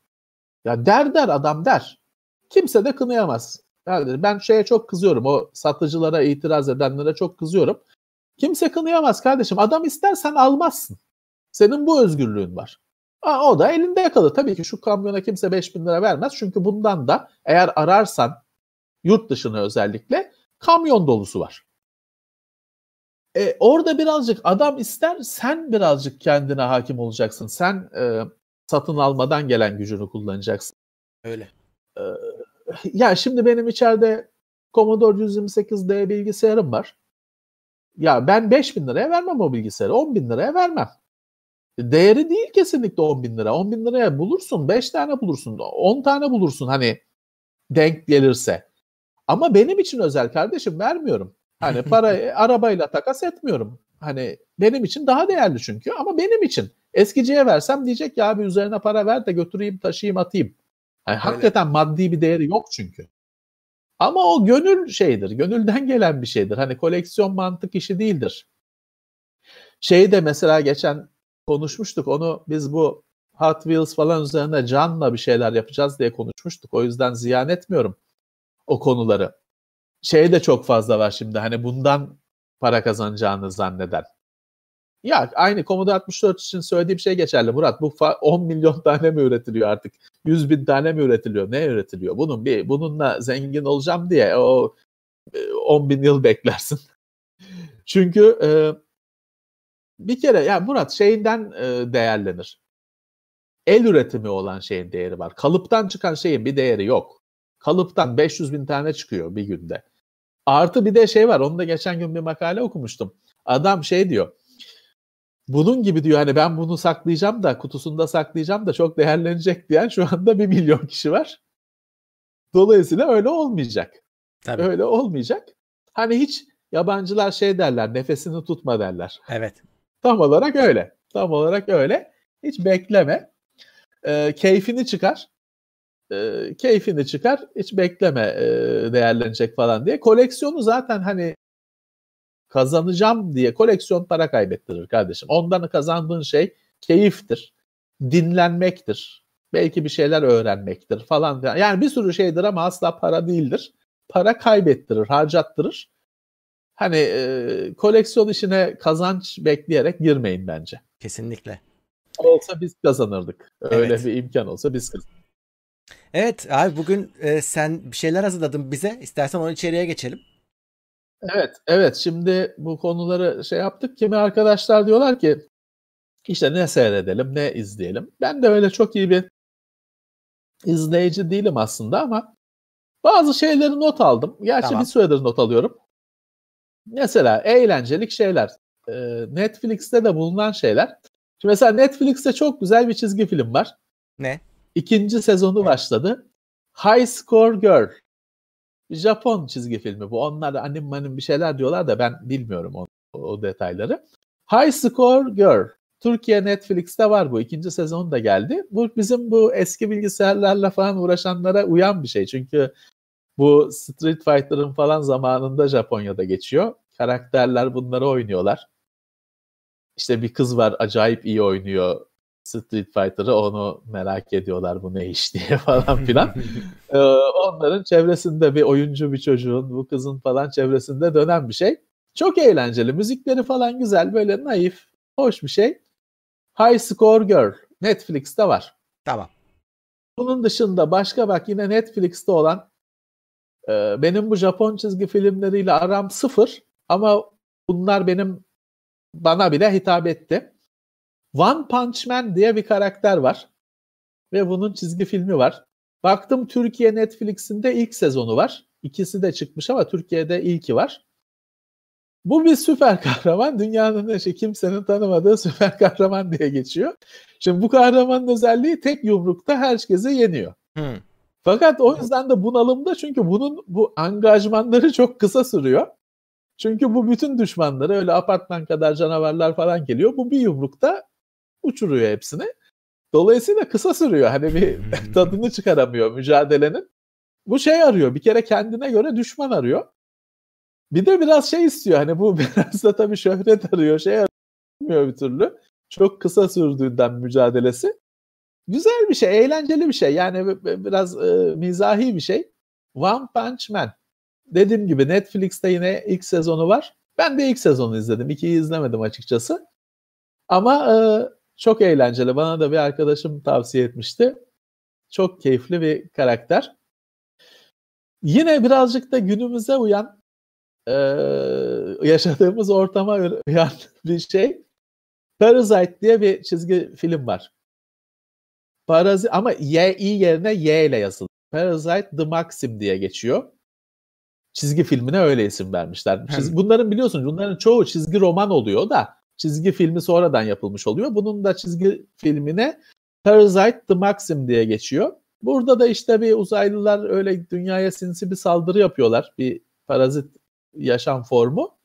Ya der der adam der. Kimse de kınayamaz. Ben şeye çok kızıyorum. O satıcılara itiraz edenlere çok kızıyorum. Kimse kınayamaz kardeşim. Adam istersen almazsın. Senin bu özgürlüğün var. Aa, o da elinde kalır. Tabii ki şu kamyona kimse 5000 lira vermez. Çünkü bundan da eğer ararsan yurt dışına özellikle kamyon dolusu var. E, orada birazcık adam ister sen birazcık kendine hakim olacaksın. Sen e, satın almadan gelen gücünü kullanacaksın.
Öyle.
E, ya şimdi benim içeride Commodore 128D bilgisayarım var. Ya ben 5 bin liraya vermem o bilgisayarı. 10 bin liraya vermem. Değeri değil kesinlikle 10 bin lira. 10 bin liraya bulursun. 5 tane bulursun. 10 tane bulursun hani denk gelirse. Ama benim için özel kardeşim vermiyorum. Hani para arabayla takas etmiyorum. Hani benim için daha değerli çünkü ama benim için. Eskiciye versem diyecek ya abi üzerine para ver de götüreyim taşıyayım atayım. Yani hakikaten maddi bir değeri yok çünkü. Ama o gönül şeydir. Gönülden gelen bir şeydir. Hani koleksiyon mantık işi değildir. Şeyi de mesela geçen konuşmuştuk. Onu biz bu Hot Wheels falan üzerine canla bir şeyler yapacağız diye konuşmuştuk. O yüzden ziyan etmiyorum o konuları. Şey de çok fazla var şimdi. Hani bundan para kazanacağını zanneden. Ya aynı Commodore 64 için söylediğim şey geçerli Murat. Bu 10 milyon tane mi üretiliyor artık? 100 bin tane mi üretiliyor? Ne üretiliyor? Bunun bir bununla zengin olacağım diye o 10 e, bin yıl beklersin. Çünkü e, bir kere ya Murat şeyinden e, değerlenir. El üretimi olan şeyin değeri var. Kalıptan çıkan şeyin bir değeri yok. Kalıptan 500 bin tane çıkıyor bir günde. Artı bir de şey var. Onu da geçen gün bir makale okumuştum. Adam şey diyor bunun gibi diyor hani ben bunu saklayacağım da kutusunda saklayacağım da çok değerlenecek diyen şu anda bir milyon kişi var. Dolayısıyla öyle olmayacak. Tabii. Öyle olmayacak. Hani hiç yabancılar şey derler nefesini tutma derler.
Evet.
Tam olarak öyle. Tam olarak öyle. Hiç bekleme. E, keyfini çıkar. E, keyfini çıkar. Hiç bekleme e, değerlenecek falan diye. Koleksiyonu zaten hani kazanacağım diye koleksiyon para kaybettirir kardeşim. Ondan kazandığın şey keyiftir, dinlenmektir, belki bir şeyler öğrenmektir falan. Yani bir sürü şeydir ama asla para değildir. Para kaybettirir, harcattırır. Hani e, koleksiyon işine kazanç bekleyerek girmeyin bence.
Kesinlikle.
Olsa biz kazanırdık. Öyle evet. bir imkan olsa biz kazanırdık.
Evet abi bugün e, sen bir şeyler hazırladın bize. İstersen onu içeriye geçelim.
Evet, evet. Şimdi bu konuları şey yaptık. Kimi arkadaşlar diyorlar ki işte ne seyredelim, ne izleyelim. Ben de öyle çok iyi bir izleyici değilim aslında ama bazı şeyleri not aldım. Gerçi tamam. bir süredir not alıyorum. Mesela eğlencelik şeyler. Netflix'te de bulunan şeyler. Şimdi mesela Netflix'te çok güzel bir çizgi film var.
Ne?
İkinci sezonu başladı. High Score Girl. Japon çizgi filmi bu. Onlar anim manim bir şeyler diyorlar da ben bilmiyorum o, o detayları. High Score Girl. Türkiye Netflix'te var bu. ikinci sezon da geldi. Bu bizim bu eski bilgisayarlarla falan uğraşanlara uyan bir şey. Çünkü bu Street Fighter'ın falan zamanında Japonya'da geçiyor. Karakterler bunları oynuyorlar. İşte bir kız var acayip iyi oynuyor Street Fighter'ı onu merak ediyorlar bu ne iş diye falan filan. ee, onların çevresinde bir oyuncu bir çocuğun bu kızın falan çevresinde dönen bir şey. Çok eğlenceli. Müzikleri falan güzel. Böyle naif, hoş bir şey. High Score Girl. Netflix'te var.
Tamam.
Bunun dışında başka bak yine Netflix'te olan e, benim bu Japon çizgi filmleriyle aram sıfır ama bunlar benim bana bile hitap etti. One Punch Man diye bir karakter var. Ve bunun çizgi filmi var. Baktım Türkiye Netflix'inde ilk sezonu var. İkisi de çıkmış ama Türkiye'de ilki var. Bu bir süper kahraman. Dünyanın işte kimsenin tanımadığı süper kahraman diye geçiyor. Şimdi bu kahramanın özelliği tek yumrukta herkesi yeniyor. Hmm. Fakat o yüzden de bunalımda çünkü bunun bu angajmanları çok kısa sürüyor. Çünkü bu bütün düşmanları öyle apartman kadar canavarlar falan geliyor. Bu bir yumrukta uçuruyor hepsini. Dolayısıyla kısa sürüyor. Hani bir tadını çıkaramıyor mücadelenin. Bu şey arıyor. Bir kere kendine göre düşman arıyor. Bir de biraz şey istiyor. Hani bu biraz da tabii şöhret arıyor. Şey arıyor bir türlü. Çok kısa sürdüğünden mücadelesi. Güzel bir şey, eğlenceli bir şey. Yani biraz e, mizahi bir şey. One Punch Man. Dediğim gibi Netflix'te yine ilk sezonu var. Ben de ilk sezonu izledim. İkiyi izlemedim açıkçası. Ama e, çok eğlenceli. Bana da bir arkadaşım tavsiye etmişti. Çok keyifli bir karakter. Yine birazcık da günümüze uyan e, yaşadığımız ortama uyan bir şey. Parasite diye bir çizgi film var. Parazit ama Y i yerine Y ile yazılı. Parasite The Maxim diye geçiyor. Çizgi filmine öyle isim vermişler. Çiz, bunların biliyorsun bunların çoğu çizgi roman oluyor da çizgi filmi sonradan yapılmış oluyor. Bunun da çizgi filmine Parasite The Maxim diye geçiyor. Burada da işte bir uzaylılar öyle dünyaya sinsi bir saldırı yapıyorlar. Bir parazit yaşam formu.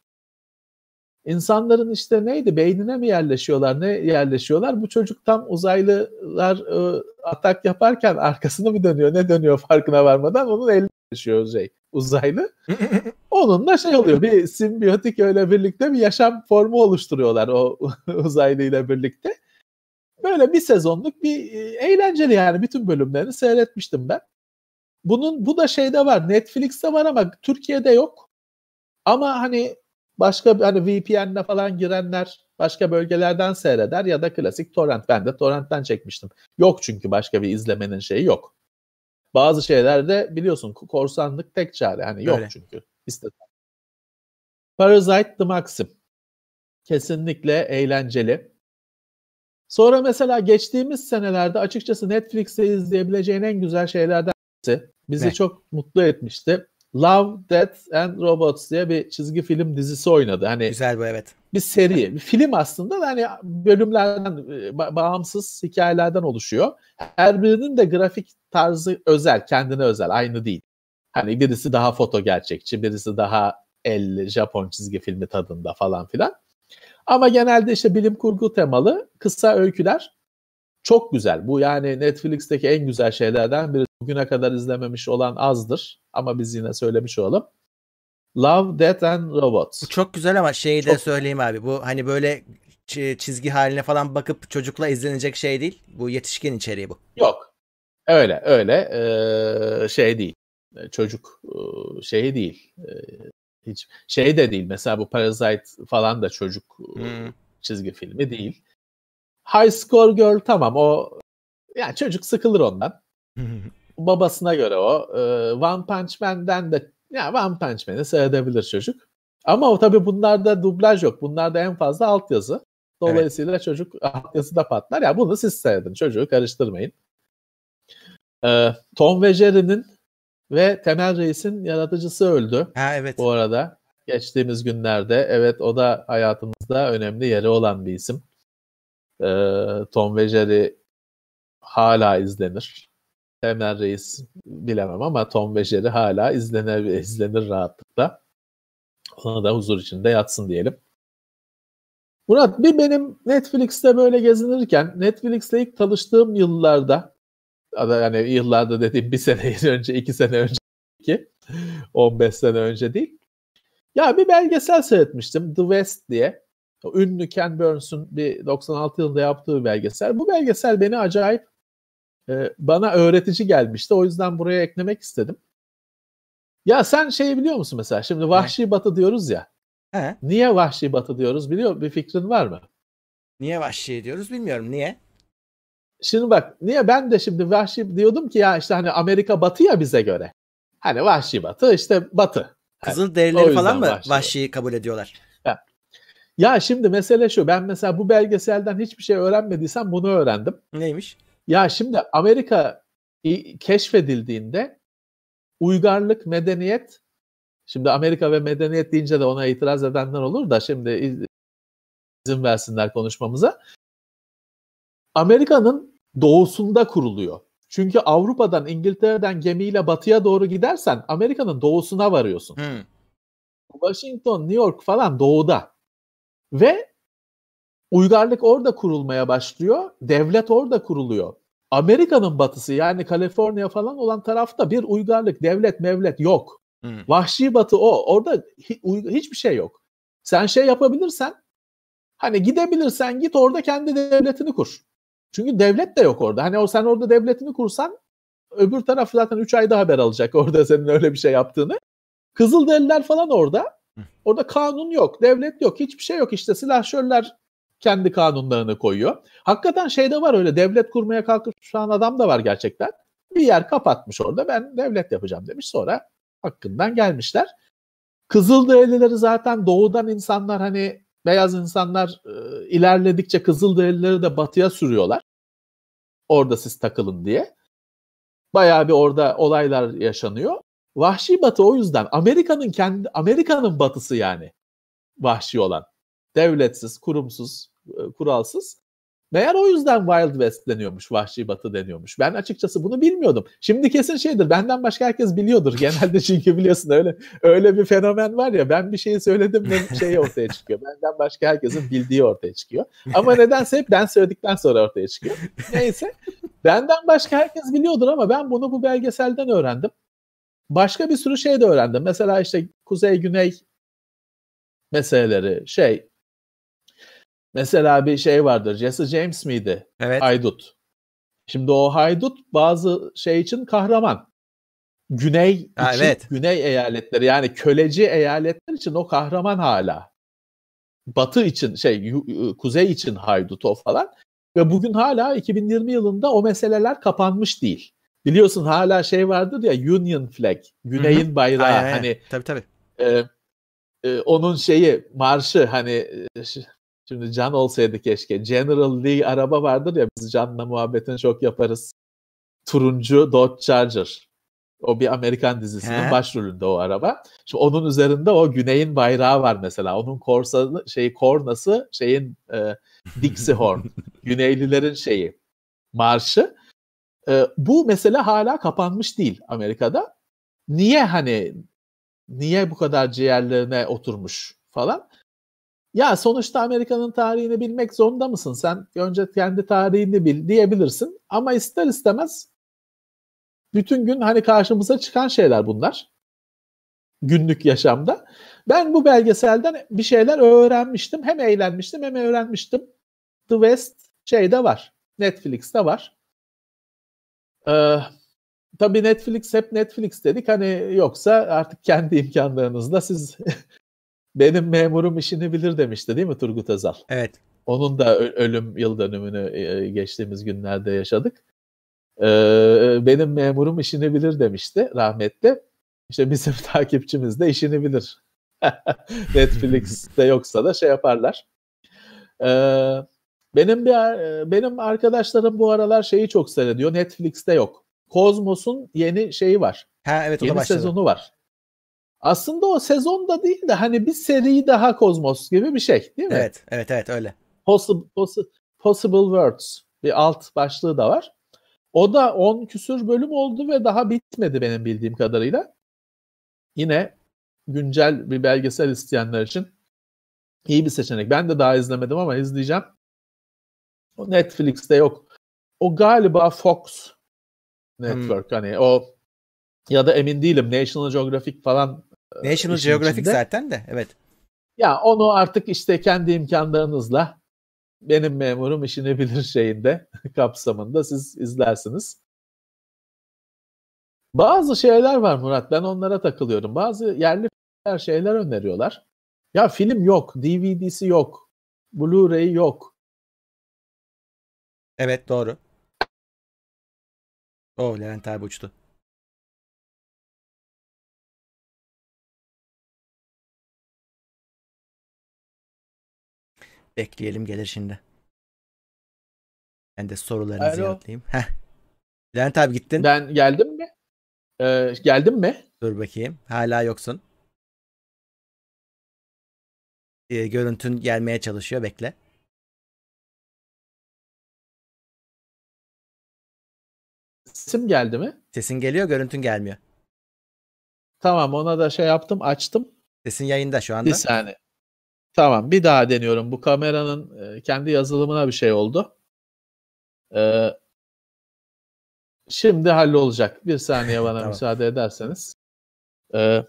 İnsanların işte neydi beynine mi yerleşiyorlar ne yerleşiyorlar? Bu çocuk tam uzaylılar e, atak yaparken arkasını mı dönüyor ne dönüyor farkına varmadan onun eline yaşıyor şey uzaylı. Onunla şey oluyor bir simbiyotik öyle birlikte bir yaşam formu oluşturuyorlar o uzaylı ile birlikte. Böyle bir sezonluk bir e, eğlenceli yani bütün bölümlerini seyretmiştim ben. Bunun bu da şeyde var Netflix'te var ama Türkiye'de yok. Ama hani başka hani VPN'le falan girenler başka bölgelerden seyreder ya da klasik torrent. Ben de torrentten çekmiştim. Yok çünkü başka bir izlemenin şeyi yok. Bazı şeylerde biliyorsun korsanlık tek çare. Hani yok Öyle. çünkü. İstedim. Parasite The Maxim. Kesinlikle eğlenceli. Sonra mesela geçtiğimiz senelerde açıkçası Netflix'te izleyebileceğin en güzel şeylerden birisi. Bizi ne? çok mutlu etmişti. Love, Death and Robots diye bir çizgi film dizisi oynadı. Hani
Güzel bu evet.
Bir seri, bir film aslında da hani bölümlerden bağımsız hikayelerden oluşuyor. Her birinin de grafik tarzı özel, kendine özel, aynı değil. Hani birisi daha foto gerçekçi, birisi daha el Japon çizgi filmi tadında falan filan. Ama genelde işte bilim kurgu temalı kısa öyküler çok güzel. Bu yani Netflix'teki en güzel şeylerden biri. Bugüne kadar izlememiş olan azdır ama biz yine söylemiş olalım. Love, Death and Robots.
Bu çok güzel ama şeyi çok... de söyleyeyim abi. Bu hani böyle çizgi haline falan bakıp çocukla izlenecek şey değil. Bu yetişkin içeriği bu.
Yok. Öyle öyle ee, şey değil. Çocuk e, şeyi değil. E, hiç şey de değil. Mesela bu Parasite falan da çocuk hmm. çizgi filmi değil. High Score Girl tamam o yani çocuk sıkılır ondan. Babasına göre o. Ee, One Punch Man'den de ya One Punch Man'i seyredebilir çocuk. Ama o tabii bunlarda dublaj yok. Bunlarda en fazla altyazı. Dolayısıyla evet. çocuk altyazı da patlar. Ya bunu siz seyredin. Çocuğu karıştırmayın. Ee, Tom ve Jerry'nin ve Temel Reis'in yaratıcısı öldü.
Ha evet.
Bu arada geçtiğimiz günlerde. Evet o da hayatımızda önemli yeri olan bir isim. Ee, Tom ve Jerry hala izlenir. Temel Reis bilemem ama Tom ve Jerry hala izlenir, izlenir rahatlıkla. Ona da huzur içinde yatsın diyelim. Murat bir benim Netflix'te böyle gezinirken Netflix'le ilk tanıştığım yıllarda yani yıllarda dediğim bir sene önce, iki sene önce ki 15 sene önce değil. Ya bir belgesel seyretmiştim The West diye. Ünlü Ken Burns'un bir 96 yılında yaptığı belgesel. Bu belgesel beni acayip e, bana öğretici gelmişti. O yüzden buraya eklemek istedim. Ya sen şeyi biliyor musun mesela? Şimdi Vahşi He. Batı diyoruz ya. He. Niye Vahşi Batı diyoruz biliyor Bir fikrin var mı?
Niye Vahşi diyoruz bilmiyorum. Niye?
Şimdi bak niye ben de şimdi Vahşi diyordum ki ya işte hani Amerika Batı ya bize göre. Hani Vahşi Batı işte Batı.
Kızıl hani, derileri falan mı Vahşi, vahşi kabul ediyorlar?
Ya. ya şimdi mesele şu ben mesela bu belgeselden hiçbir şey öğrenmediysem bunu öğrendim.
Neymiş?
Ya şimdi Amerika keşfedildiğinde uygarlık, medeniyet şimdi Amerika ve medeniyet deyince de ona itiraz edenler olur da şimdi izin versinler konuşmamıza. Amerika'nın doğusunda kuruluyor. Çünkü Avrupa'dan, İngiltere'den gemiyle batıya doğru gidersen Amerika'nın doğusuna varıyorsun. Hmm. Washington, New York falan doğuda. Ve uygarlık orada kurulmaya başlıyor. Devlet orada kuruluyor. Amerika'nın batısı yani Kaliforniya falan olan tarafta bir uygarlık, devlet, mevlet yok. Hmm. Vahşi batı o. Orada hiçbir şey yok. Sen şey yapabilirsen hani gidebilirsen git orada kendi devletini kur. Çünkü devlet de yok orada. Hani o sen orada devletini kursan öbür taraf zaten 3 ayda haber alacak orada senin öyle bir şey yaptığını. Kızılderililer falan orada. Orada kanun yok, devlet yok, hiçbir şey yok. İşte silahşörler kendi kanunlarını koyuyor. Hakikaten şeyde var öyle devlet kurmaya kalkışan adam da var gerçekten. Bir yer kapatmış orada ben devlet yapacağım demiş. Sonra hakkından gelmişler. Kızılderilileri zaten doğudan insanlar hani beyaz insanlar e, ilerledikçe Kızılderilileri de batıya sürüyorlar. Orada siz takılın diye. Bayağı bir orada olaylar yaşanıyor. Vahşi Batı o yüzden Amerika'nın kendi Amerika'nın batısı yani vahşi olan. Devletsiz, kurumsuz, kuralsız. Meğer o yüzden Wild West deniyormuş, Vahşi Batı deniyormuş. Ben açıkçası bunu bilmiyordum. Şimdi kesin şeydir, benden başka herkes biliyordur. Genelde çünkü biliyorsun öyle öyle bir fenomen var ya, ben bir şeyi söyledim de şey ortaya çıkıyor. Benden başka herkesin bildiği ortaya çıkıyor. Ama nedense hep ben söyledikten sonra ortaya çıkıyor. Neyse, benden başka herkes biliyordur ama ben bunu bu belgeselden öğrendim. Başka bir sürü şey de öğrendim. Mesela işte kuzey-güney meseleleri, şey Mesela bir şey vardır. Jesse James miydi?
Evet.
Haydut. Şimdi o haydut bazı şey için kahraman. Güney
Ha,
için,
evet.
güney eyaletleri yani köleci eyaletler için o kahraman hala. Batı için şey kuzey için haydut o falan. Ve bugün hala 2020 yılında o meseleler kapanmış değil. Biliyorsun hala şey vardır ya Union Flag, Güney'in bayrağı
Aynen, aynen.
hani
Tabii tabii.
e, e, onun şeyi marşı hani şimdi Can olsaydı keşke General Lee araba vardır ya biz Can'la muhabbetini çok yaparız. Turuncu Dodge Charger. O bir Amerikan dizisinin
He.
başrolünde o araba. Şimdi onun üzerinde o güneyin bayrağı var mesela. Onun korsanı şey kornası şeyin e, Dixie Horn. Güneylilerin şeyi marşı. E, bu mesele hala kapanmış değil Amerika'da. Niye hani niye bu kadar ciğerlerine oturmuş falan. Ya sonuçta Amerika'nın tarihini bilmek zorunda mısın? Sen önce kendi tarihini bil diyebilirsin. Ama ister istemez bütün gün hani karşımıza çıkan şeyler bunlar. Günlük yaşamda. Ben bu belgeselden bir şeyler öğrenmiştim. Hem eğlenmiştim hem öğrenmiştim. The West şeyde var. Netflix'te var. Ee, tabii Netflix hep Netflix dedik. Hani yoksa artık kendi imkanlarınızla siz benim memurum işini bilir demişti değil mi Turgut Özal?
Evet.
Onun da ölüm yıl dönümünü e, geçtiğimiz günlerde yaşadık. Ee, benim memurum işini bilir demişti rahmetli. İşte bizim takipçimiz de işini bilir. Netflix'te yoksa da şey yaparlar. Ee, benim bir ar- benim arkadaşlarım bu aralar şeyi çok seyrediyor. Netflix'te yok. Kozmos'un yeni şeyi var.
Ha evet o da
Yeni
başladı.
sezonu var. Aslında o sezon da değil de hani bir seri daha Kozmos gibi bir şey değil mi?
Evet, evet, evet öyle.
Possible, possi- Possible Worlds bir alt başlığı da var. O da 10 küsür bölüm oldu ve daha bitmedi benim bildiğim kadarıyla. Yine güncel bir belgesel isteyenler için iyi bir seçenek. Ben de daha izlemedim ama izleyeceğim. O Netflix'te yok. O galiba Fox Network hani o ya da emin değilim National Geographic falan
National
işin
Geographic
içinde.
zaten de evet.
Ya onu artık işte kendi imkanlarınızla benim memurum işini bilir şeyinde kapsamında siz izlersiniz. Bazı şeyler var Murat ben onlara takılıyorum. Bazı yerli filmler şeyler öneriyorlar. Ya film yok, DVD'si yok, Blu-ray yok.
Evet doğru. O Levent abi uçtu. Bekleyelim gelir şimdi. Ben de sorularınızı
Alo.
yanıtlayayım. Heh. Levent abi gittin.
Ben geldim mi? Ee, geldim mi?
Dur bakayım. Hala yoksun. Ee, görüntün gelmeye çalışıyor. Bekle.
Sesim geldi mi?
Sesin geliyor, görüntün gelmiyor.
Tamam ona da şey yaptım açtım.
Sesin yayında şu anda.
Bir saniye. Tamam bir daha deniyorum. Bu kameranın e, kendi yazılımına bir şey oldu. Ee, şimdi hallolacak. Bir saniye bana
Tamam.
müsaade ederseniz. Ee,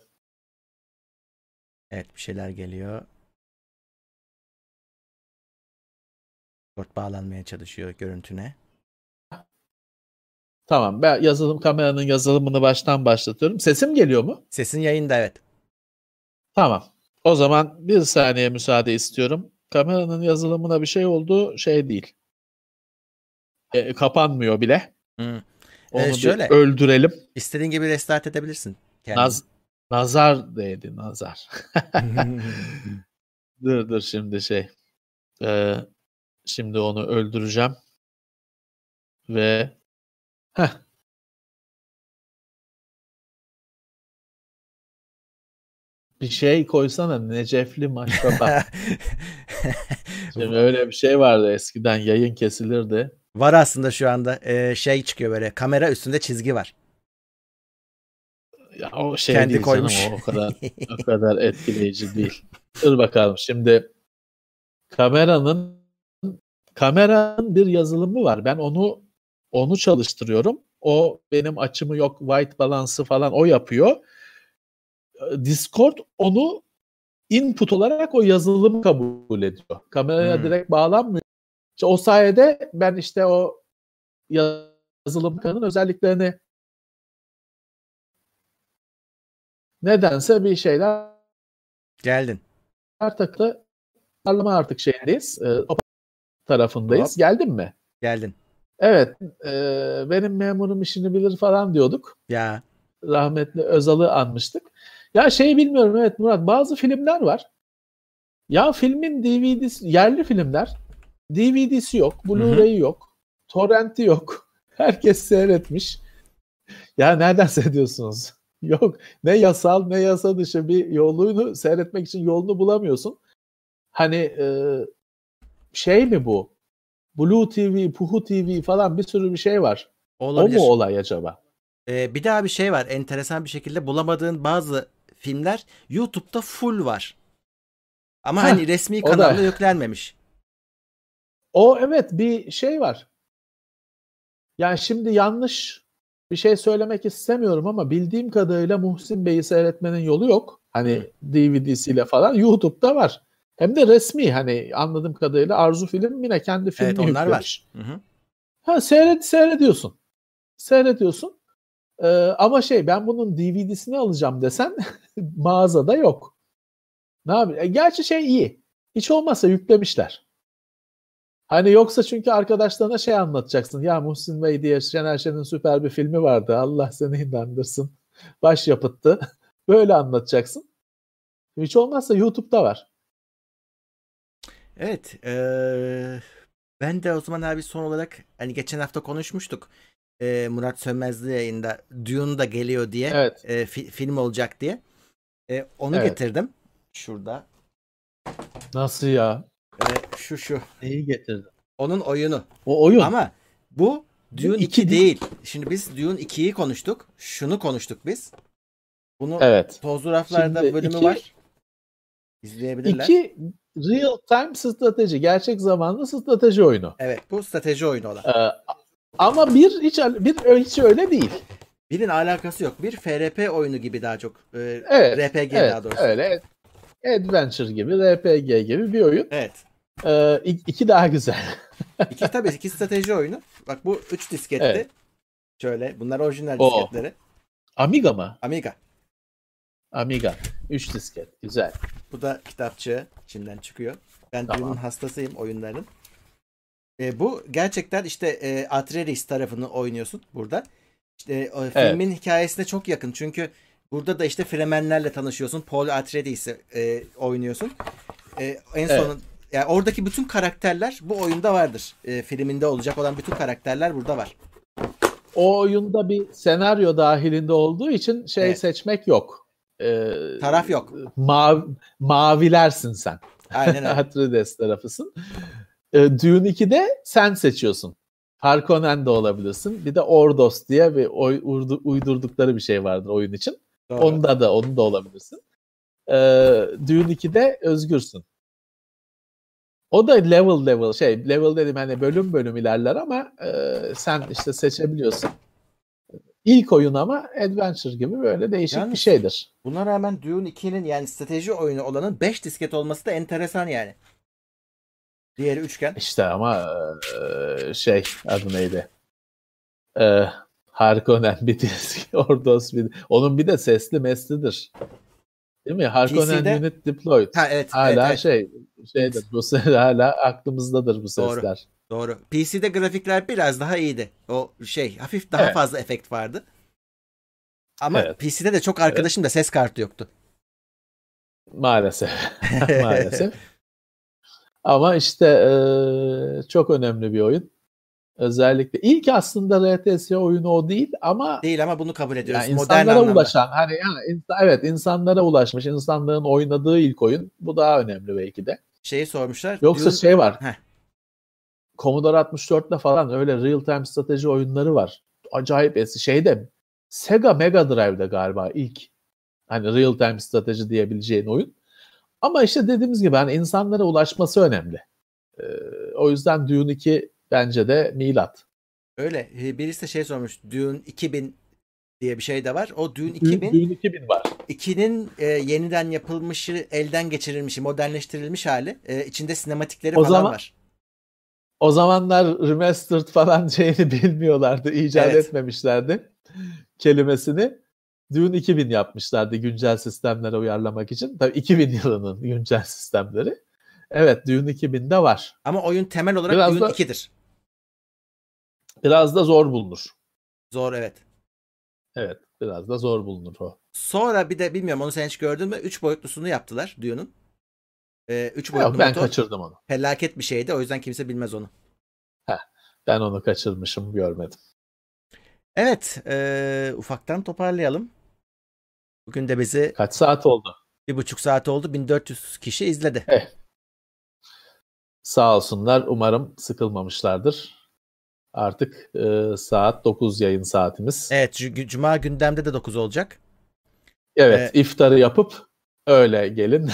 Evet bir şeyler geliyor. Discord bağlanmaya çalışıyor görüntüne.
Tamam ben yazılım kameranın yazılımını baştan başlatıyorum. Sesim geliyor mu?
Sesin yayında evet.
Tamam. O zaman bir saniye müsaade istiyorum. Kameranın yazılımına bir şey oldu şey değil. E, kapanmıyor bile.
Hı.
Onu
Ee, şöyle.
öldürelim.
İstediğin gibi restart edebilirsin. kendini.
Naz, nazar değdi nazar. dur dur şimdi şey. Ee, şimdi onu öldüreceğim. Ve Heh. Bir şey koysana Necefli Maşrapa. Şimdi öyle bir şey vardı eskiden yayın kesilirdi.
var aslında şu anda e, şey çıkıyor böyle kamera üstünde çizgi var.
Ya o şey
Kendi
değil
koymuş.
canım o, o kadar o kadar etkileyici değil. Dur bakalım şimdi kameranın kameranın bir yazılımı var. Ben onu onu çalıştırıyorum. O benim açımı yok white balance'ı falan o yapıyor. Discord onu input olarak o yazılımı kabul ediyor. Kameraya
Hmm.
direkt bağlanmıyor. İşte o sayede ben işte o yazılımın özelliklerini nedense bir şeyler
Geldin.
takılı parlama artık şeyindeyiz. E, o tarafındayız.
Hop.
Geldin mi?
Geldin.
Evet. e, benim memurum işini bilir falan diyorduk.
Ya
Rahmetli Özal'ı anmıştık. Ya şey bilmiyorum evet Murat bazı filmler var. Ya filmin DVD'si yerli filmler DVD'si yok, Blu-ray'i yok, torrenti yok. Herkes seyretmiş. Ya nereden seyrediyorsunuz? Yok. Ne yasal ne yasa dışı bir yolunu seyretmek için yolunu bulamıyorsun. Hani e, şey mi bu? Blue TV, Puhu TV falan bir sürü bir şey var.
olabilir.
O mu olay acaba?
Ee, bir daha bir şey var. Enteresan bir şekilde bulamadığın bazı filmler YouTube'da full var. Ama
Heh,
hani resmi kanalda yüklenmemiş.
O evet bir şey var. Yani şimdi yanlış bir şey söylemek istemiyorum ama bildiğim kadarıyla Muhsin Bey'i seyretmenin yolu yok. Hani DVD'siyle falan YouTube'da var. Hem de resmi hani anladığım kadarıyla Arzu Film yine kendi filmini
Evet onlar
yüklemiş.
var. Hı hı.
Ha seyret seyrediyorsun. Seyrediyorsun. Ee, ama şey ben bunun DVD'sini alacağım desen mağazada yok. Ne yapayım? E, gerçi şey iyi. Hiç olmazsa yüklemişler. Hani yoksa çünkü arkadaşlarına şey anlatacaksın. Ya Muhsin Bey diye Şener Şen'in süper bir filmi vardı. Allah seni inandırsın. Baş yapıttı. Böyle anlatacaksın. Hiç olmazsa YouTube'da var.
Evet. eee, ben de o zaman abi son olarak hani geçen hafta konuşmuştuk. Eee, Murat Sönmezli yayında Dune da geliyor diye.
Evet.
eee, fi- film olacak diye. Eee, onu
Evet.
getirdim. Şurada.
Nasıl ya?
Eee, şu şu.
Neyi getirdin?
Onun oyunu.
O oyun.
Ama bu Dune
iki
2
değil.
değil. Şimdi biz Dune 2'yi konuştuk. Şunu konuştuk biz. Bunu
Evet.
Tozlu Raflar'da
Şimdi
bölümü
iki-
var. İzleyebilirler.
İki real time strateji, gerçek zamanlı strateji oyunu.
Evet bu strateji oyunu olan.
Ee, ama bir hiç bir hiç öyle değil.
Birin alakası yok. Bir FRP oyunu gibi daha çok. Eee,
Evet.
RPG
evet,
daha doğrusu.
Öyle. Adventure gibi, RPG gibi bir oyun.
Evet.
Ee, ik- iki daha güzel.
İki tabii iki strateji oyunu. Bak bu 3 disketti.
Evet.
Şöyle bunlar orijinal
Oo.
disketleri.
Amiga mı?
Amiga.
Amiga. 3 disket. Güzel.
Bu da kitapçı içinden çıkıyor. Ben
Tamam.
Dune'un hastasıyım oyunların. E, bu gerçekten işte e, Atreides tarafını oynuyorsun burada. İşte o filmin hikayesine çok yakın. Çünkü burada da işte Fremenlerle tanışıyorsun. Paul Atreides'i e, oynuyorsun. E, en
Evet.
son yani oradaki bütün karakterler bu oyunda vardır. E, filminde olacak olan bütün karakterler burada var.
O oyunda bir senaryo dahilinde olduğu için şey
Evet.
seçmek yok. Ee,
Taraf yok.
Mav, mavilersin sen.
Aynen öyle.
Atreides tarafısın. Ee, Dune 2'de sen seçiyorsun. Harkonnen de olabilirsin. Bir de Ordos diye bir oy, urdu- uydurdukları bir şey vardır oyun için.
Doğru.
Onda da onu da olabilirsin. Ee, Dune 2'de özgürsün. O da level level şey level dedim hani bölüm bölüm ilerler ama e, sen işte seçebiliyorsun. İlk oyun ama adventure gibi böyle değişik bir
Yalnız-
şeydir.
Buna rağmen Dune 2'nin yani strateji oyunu olanın 5 disket olması da enteresan yani. Diğeri üçgen.
İşte ama şey adı neydi? E, Harkonnen BTS Ordos bir onun bir de sesli meslidir. Değil mi? Harkonnen
PC'de
Unit Deployed.
Ha evet.
Hala
evet, evet.
şey şeydir bu hala aklımızdadır bu
Doğru.
sesler.
Doğru. PC'de grafikler biraz daha iyiydi. O şey hafif daha
Evet.
fazla efekt vardı. Ama
Evet.
PC'de de çok arkadaşım da ses kartı yoktu.
Maalesef. Maalesef. Ama işte eee, çok önemli bir oyun. Özellikle ilk aslında RTS oyunu o değil ama
Değil ama bunu kabul ediyoruz.
yani
Modern
insanlara
anlamda.
ulaşan hani yani evet insanlara ulaşmış insanların oynadığı ilk oyun bu daha önemli belki de.
Şeyi sormuşlar.
Yoksa
Dune-
şey var.
Heh.
Commodore 64'te falan öyle real time strateji oyunları var. Acayip eski. Şeyde Sega Mega Drive'de galiba ilk hani real time strateji diyebileceğin oyun. Ama işte dediğimiz gibi hani insanlara ulaşması önemli. Ee, o yüzden Dune 2 bence de milat.
Öyle. Ee, Birisi de şey sormuş. Dune 2000 diye bir şey de var. O Dune
Dune,
2000
Dune 2000 var.
2'nin e, yeniden yapılmışı, elden geçirilmişi, modernleştirilmiş hali. E, içinde sinematikleri
O
falan
zaman-
var.
O zamanlar remastered falan şeyini bilmiyorlardı, icat
Evet.
etmemişlerdi kelimesini. Dune 2000 yapmışlardı güncel sistemlere uyarlamak için. Tabii 2000 yılının güncel sistemleri. Evet Dune 2000'de var.
Ama oyun temel olarak
Biraz
Dune
da-
2'dir.
Biraz da zor bulunur.
Zor evet.
Evet biraz da zor bulunur o.
Sonra bir de bilmiyorum onu sen hiç gördün mü? 3 boyutlusunu yaptılar Dune'un. 3 boyutlu
Yok, ben
motor
kaçırdım onu.
felaket bir şeydi. O yüzden kimse bilmez onu.
Ben onu kaçırmışım görmedim.
Evet. e, ufaktan toparlayalım. Bugün de bizi
Kaç saat oldu?
bir buçuk saat oldu. 1400 kişi izledi.
Sağ olsunlar. Umarım sıkılmamışlardır. Artık e, saat 9 yayın saatimiz.
Evet. cu- Cuma gündemde de 9 olacak.
Evet, iftarı yapıp öyle gelin.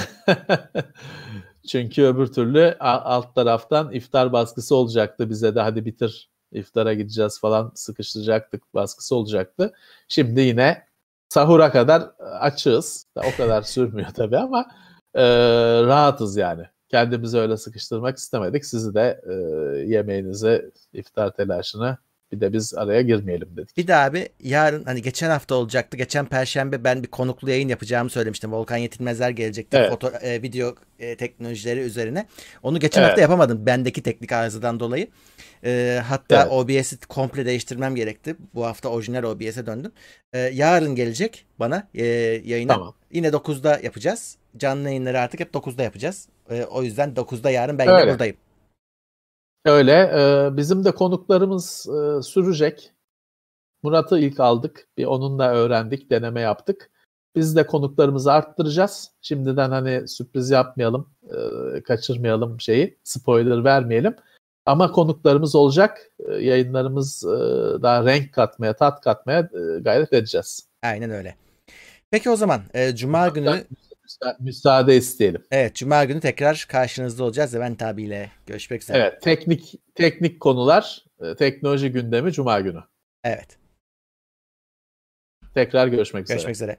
Çünkü öbür türlü alt taraftan iftar baskısı olacaktı bize de hadi bitir iftara gideceğiz falan sıkıştıracaktık baskısı olacaktı. Şimdi yine sahura kadar açığız. O kadar sürmüyor tabii ama e, rahatız yani. Kendimizi öyle sıkıştırmak istemedik. Sizi de e, yemeğinize, iftar telaşına bir de biz araya girmeyelim dedik.
Bir de abi yarın hani geçen hafta olacaktı. Geçen perşembe ben bir konuklu yayın yapacağımı söylemiştim. Volkan Yetilmezler gelecekti.
Evet.
Foto, e, video e, teknolojileri üzerine. Onu geçen
Evet.
hafta yapamadım. Bendeki teknik arızadan dolayı. E, hatta
Evet.
OBS'i komple değiştirmem gerekti. Bu hafta orijinal OBS'e döndüm. E, yarın gelecek bana e, yayına.
Tamam.
Yine 9'da yapacağız. Canlı yayınları artık hep 9'da yapacağız. E, o yüzden 9'da yarın ben yine
Öyle.
buradayım.
Öyle. e, bizim de konuklarımız e, sürecek. Murat'ı ilk aldık. Bir onunla öğrendik, deneme yaptık. Biz de konuklarımızı arttıracağız. Şimdiden hani sürpriz yapmayalım, e, kaçırmayalım şeyi, spoiler vermeyelim. Ama konuklarımız olacak. E, yayınlarımız e, daha renk katmaya, tat katmaya e, gayret edeceğiz.
Aynen öyle. Peki o zaman e, Cuma günü
Müsa- müsaade isteyelim.
evet Cuma günü tekrar karşınızda olacağız. Levent abiyle görüşmek üzere.
Evet, teknik teknik konular, e, teknoloji gündemi Cuma günü.
Evet.
Tekrar görüşmek üzere.
Görüşmek üzere.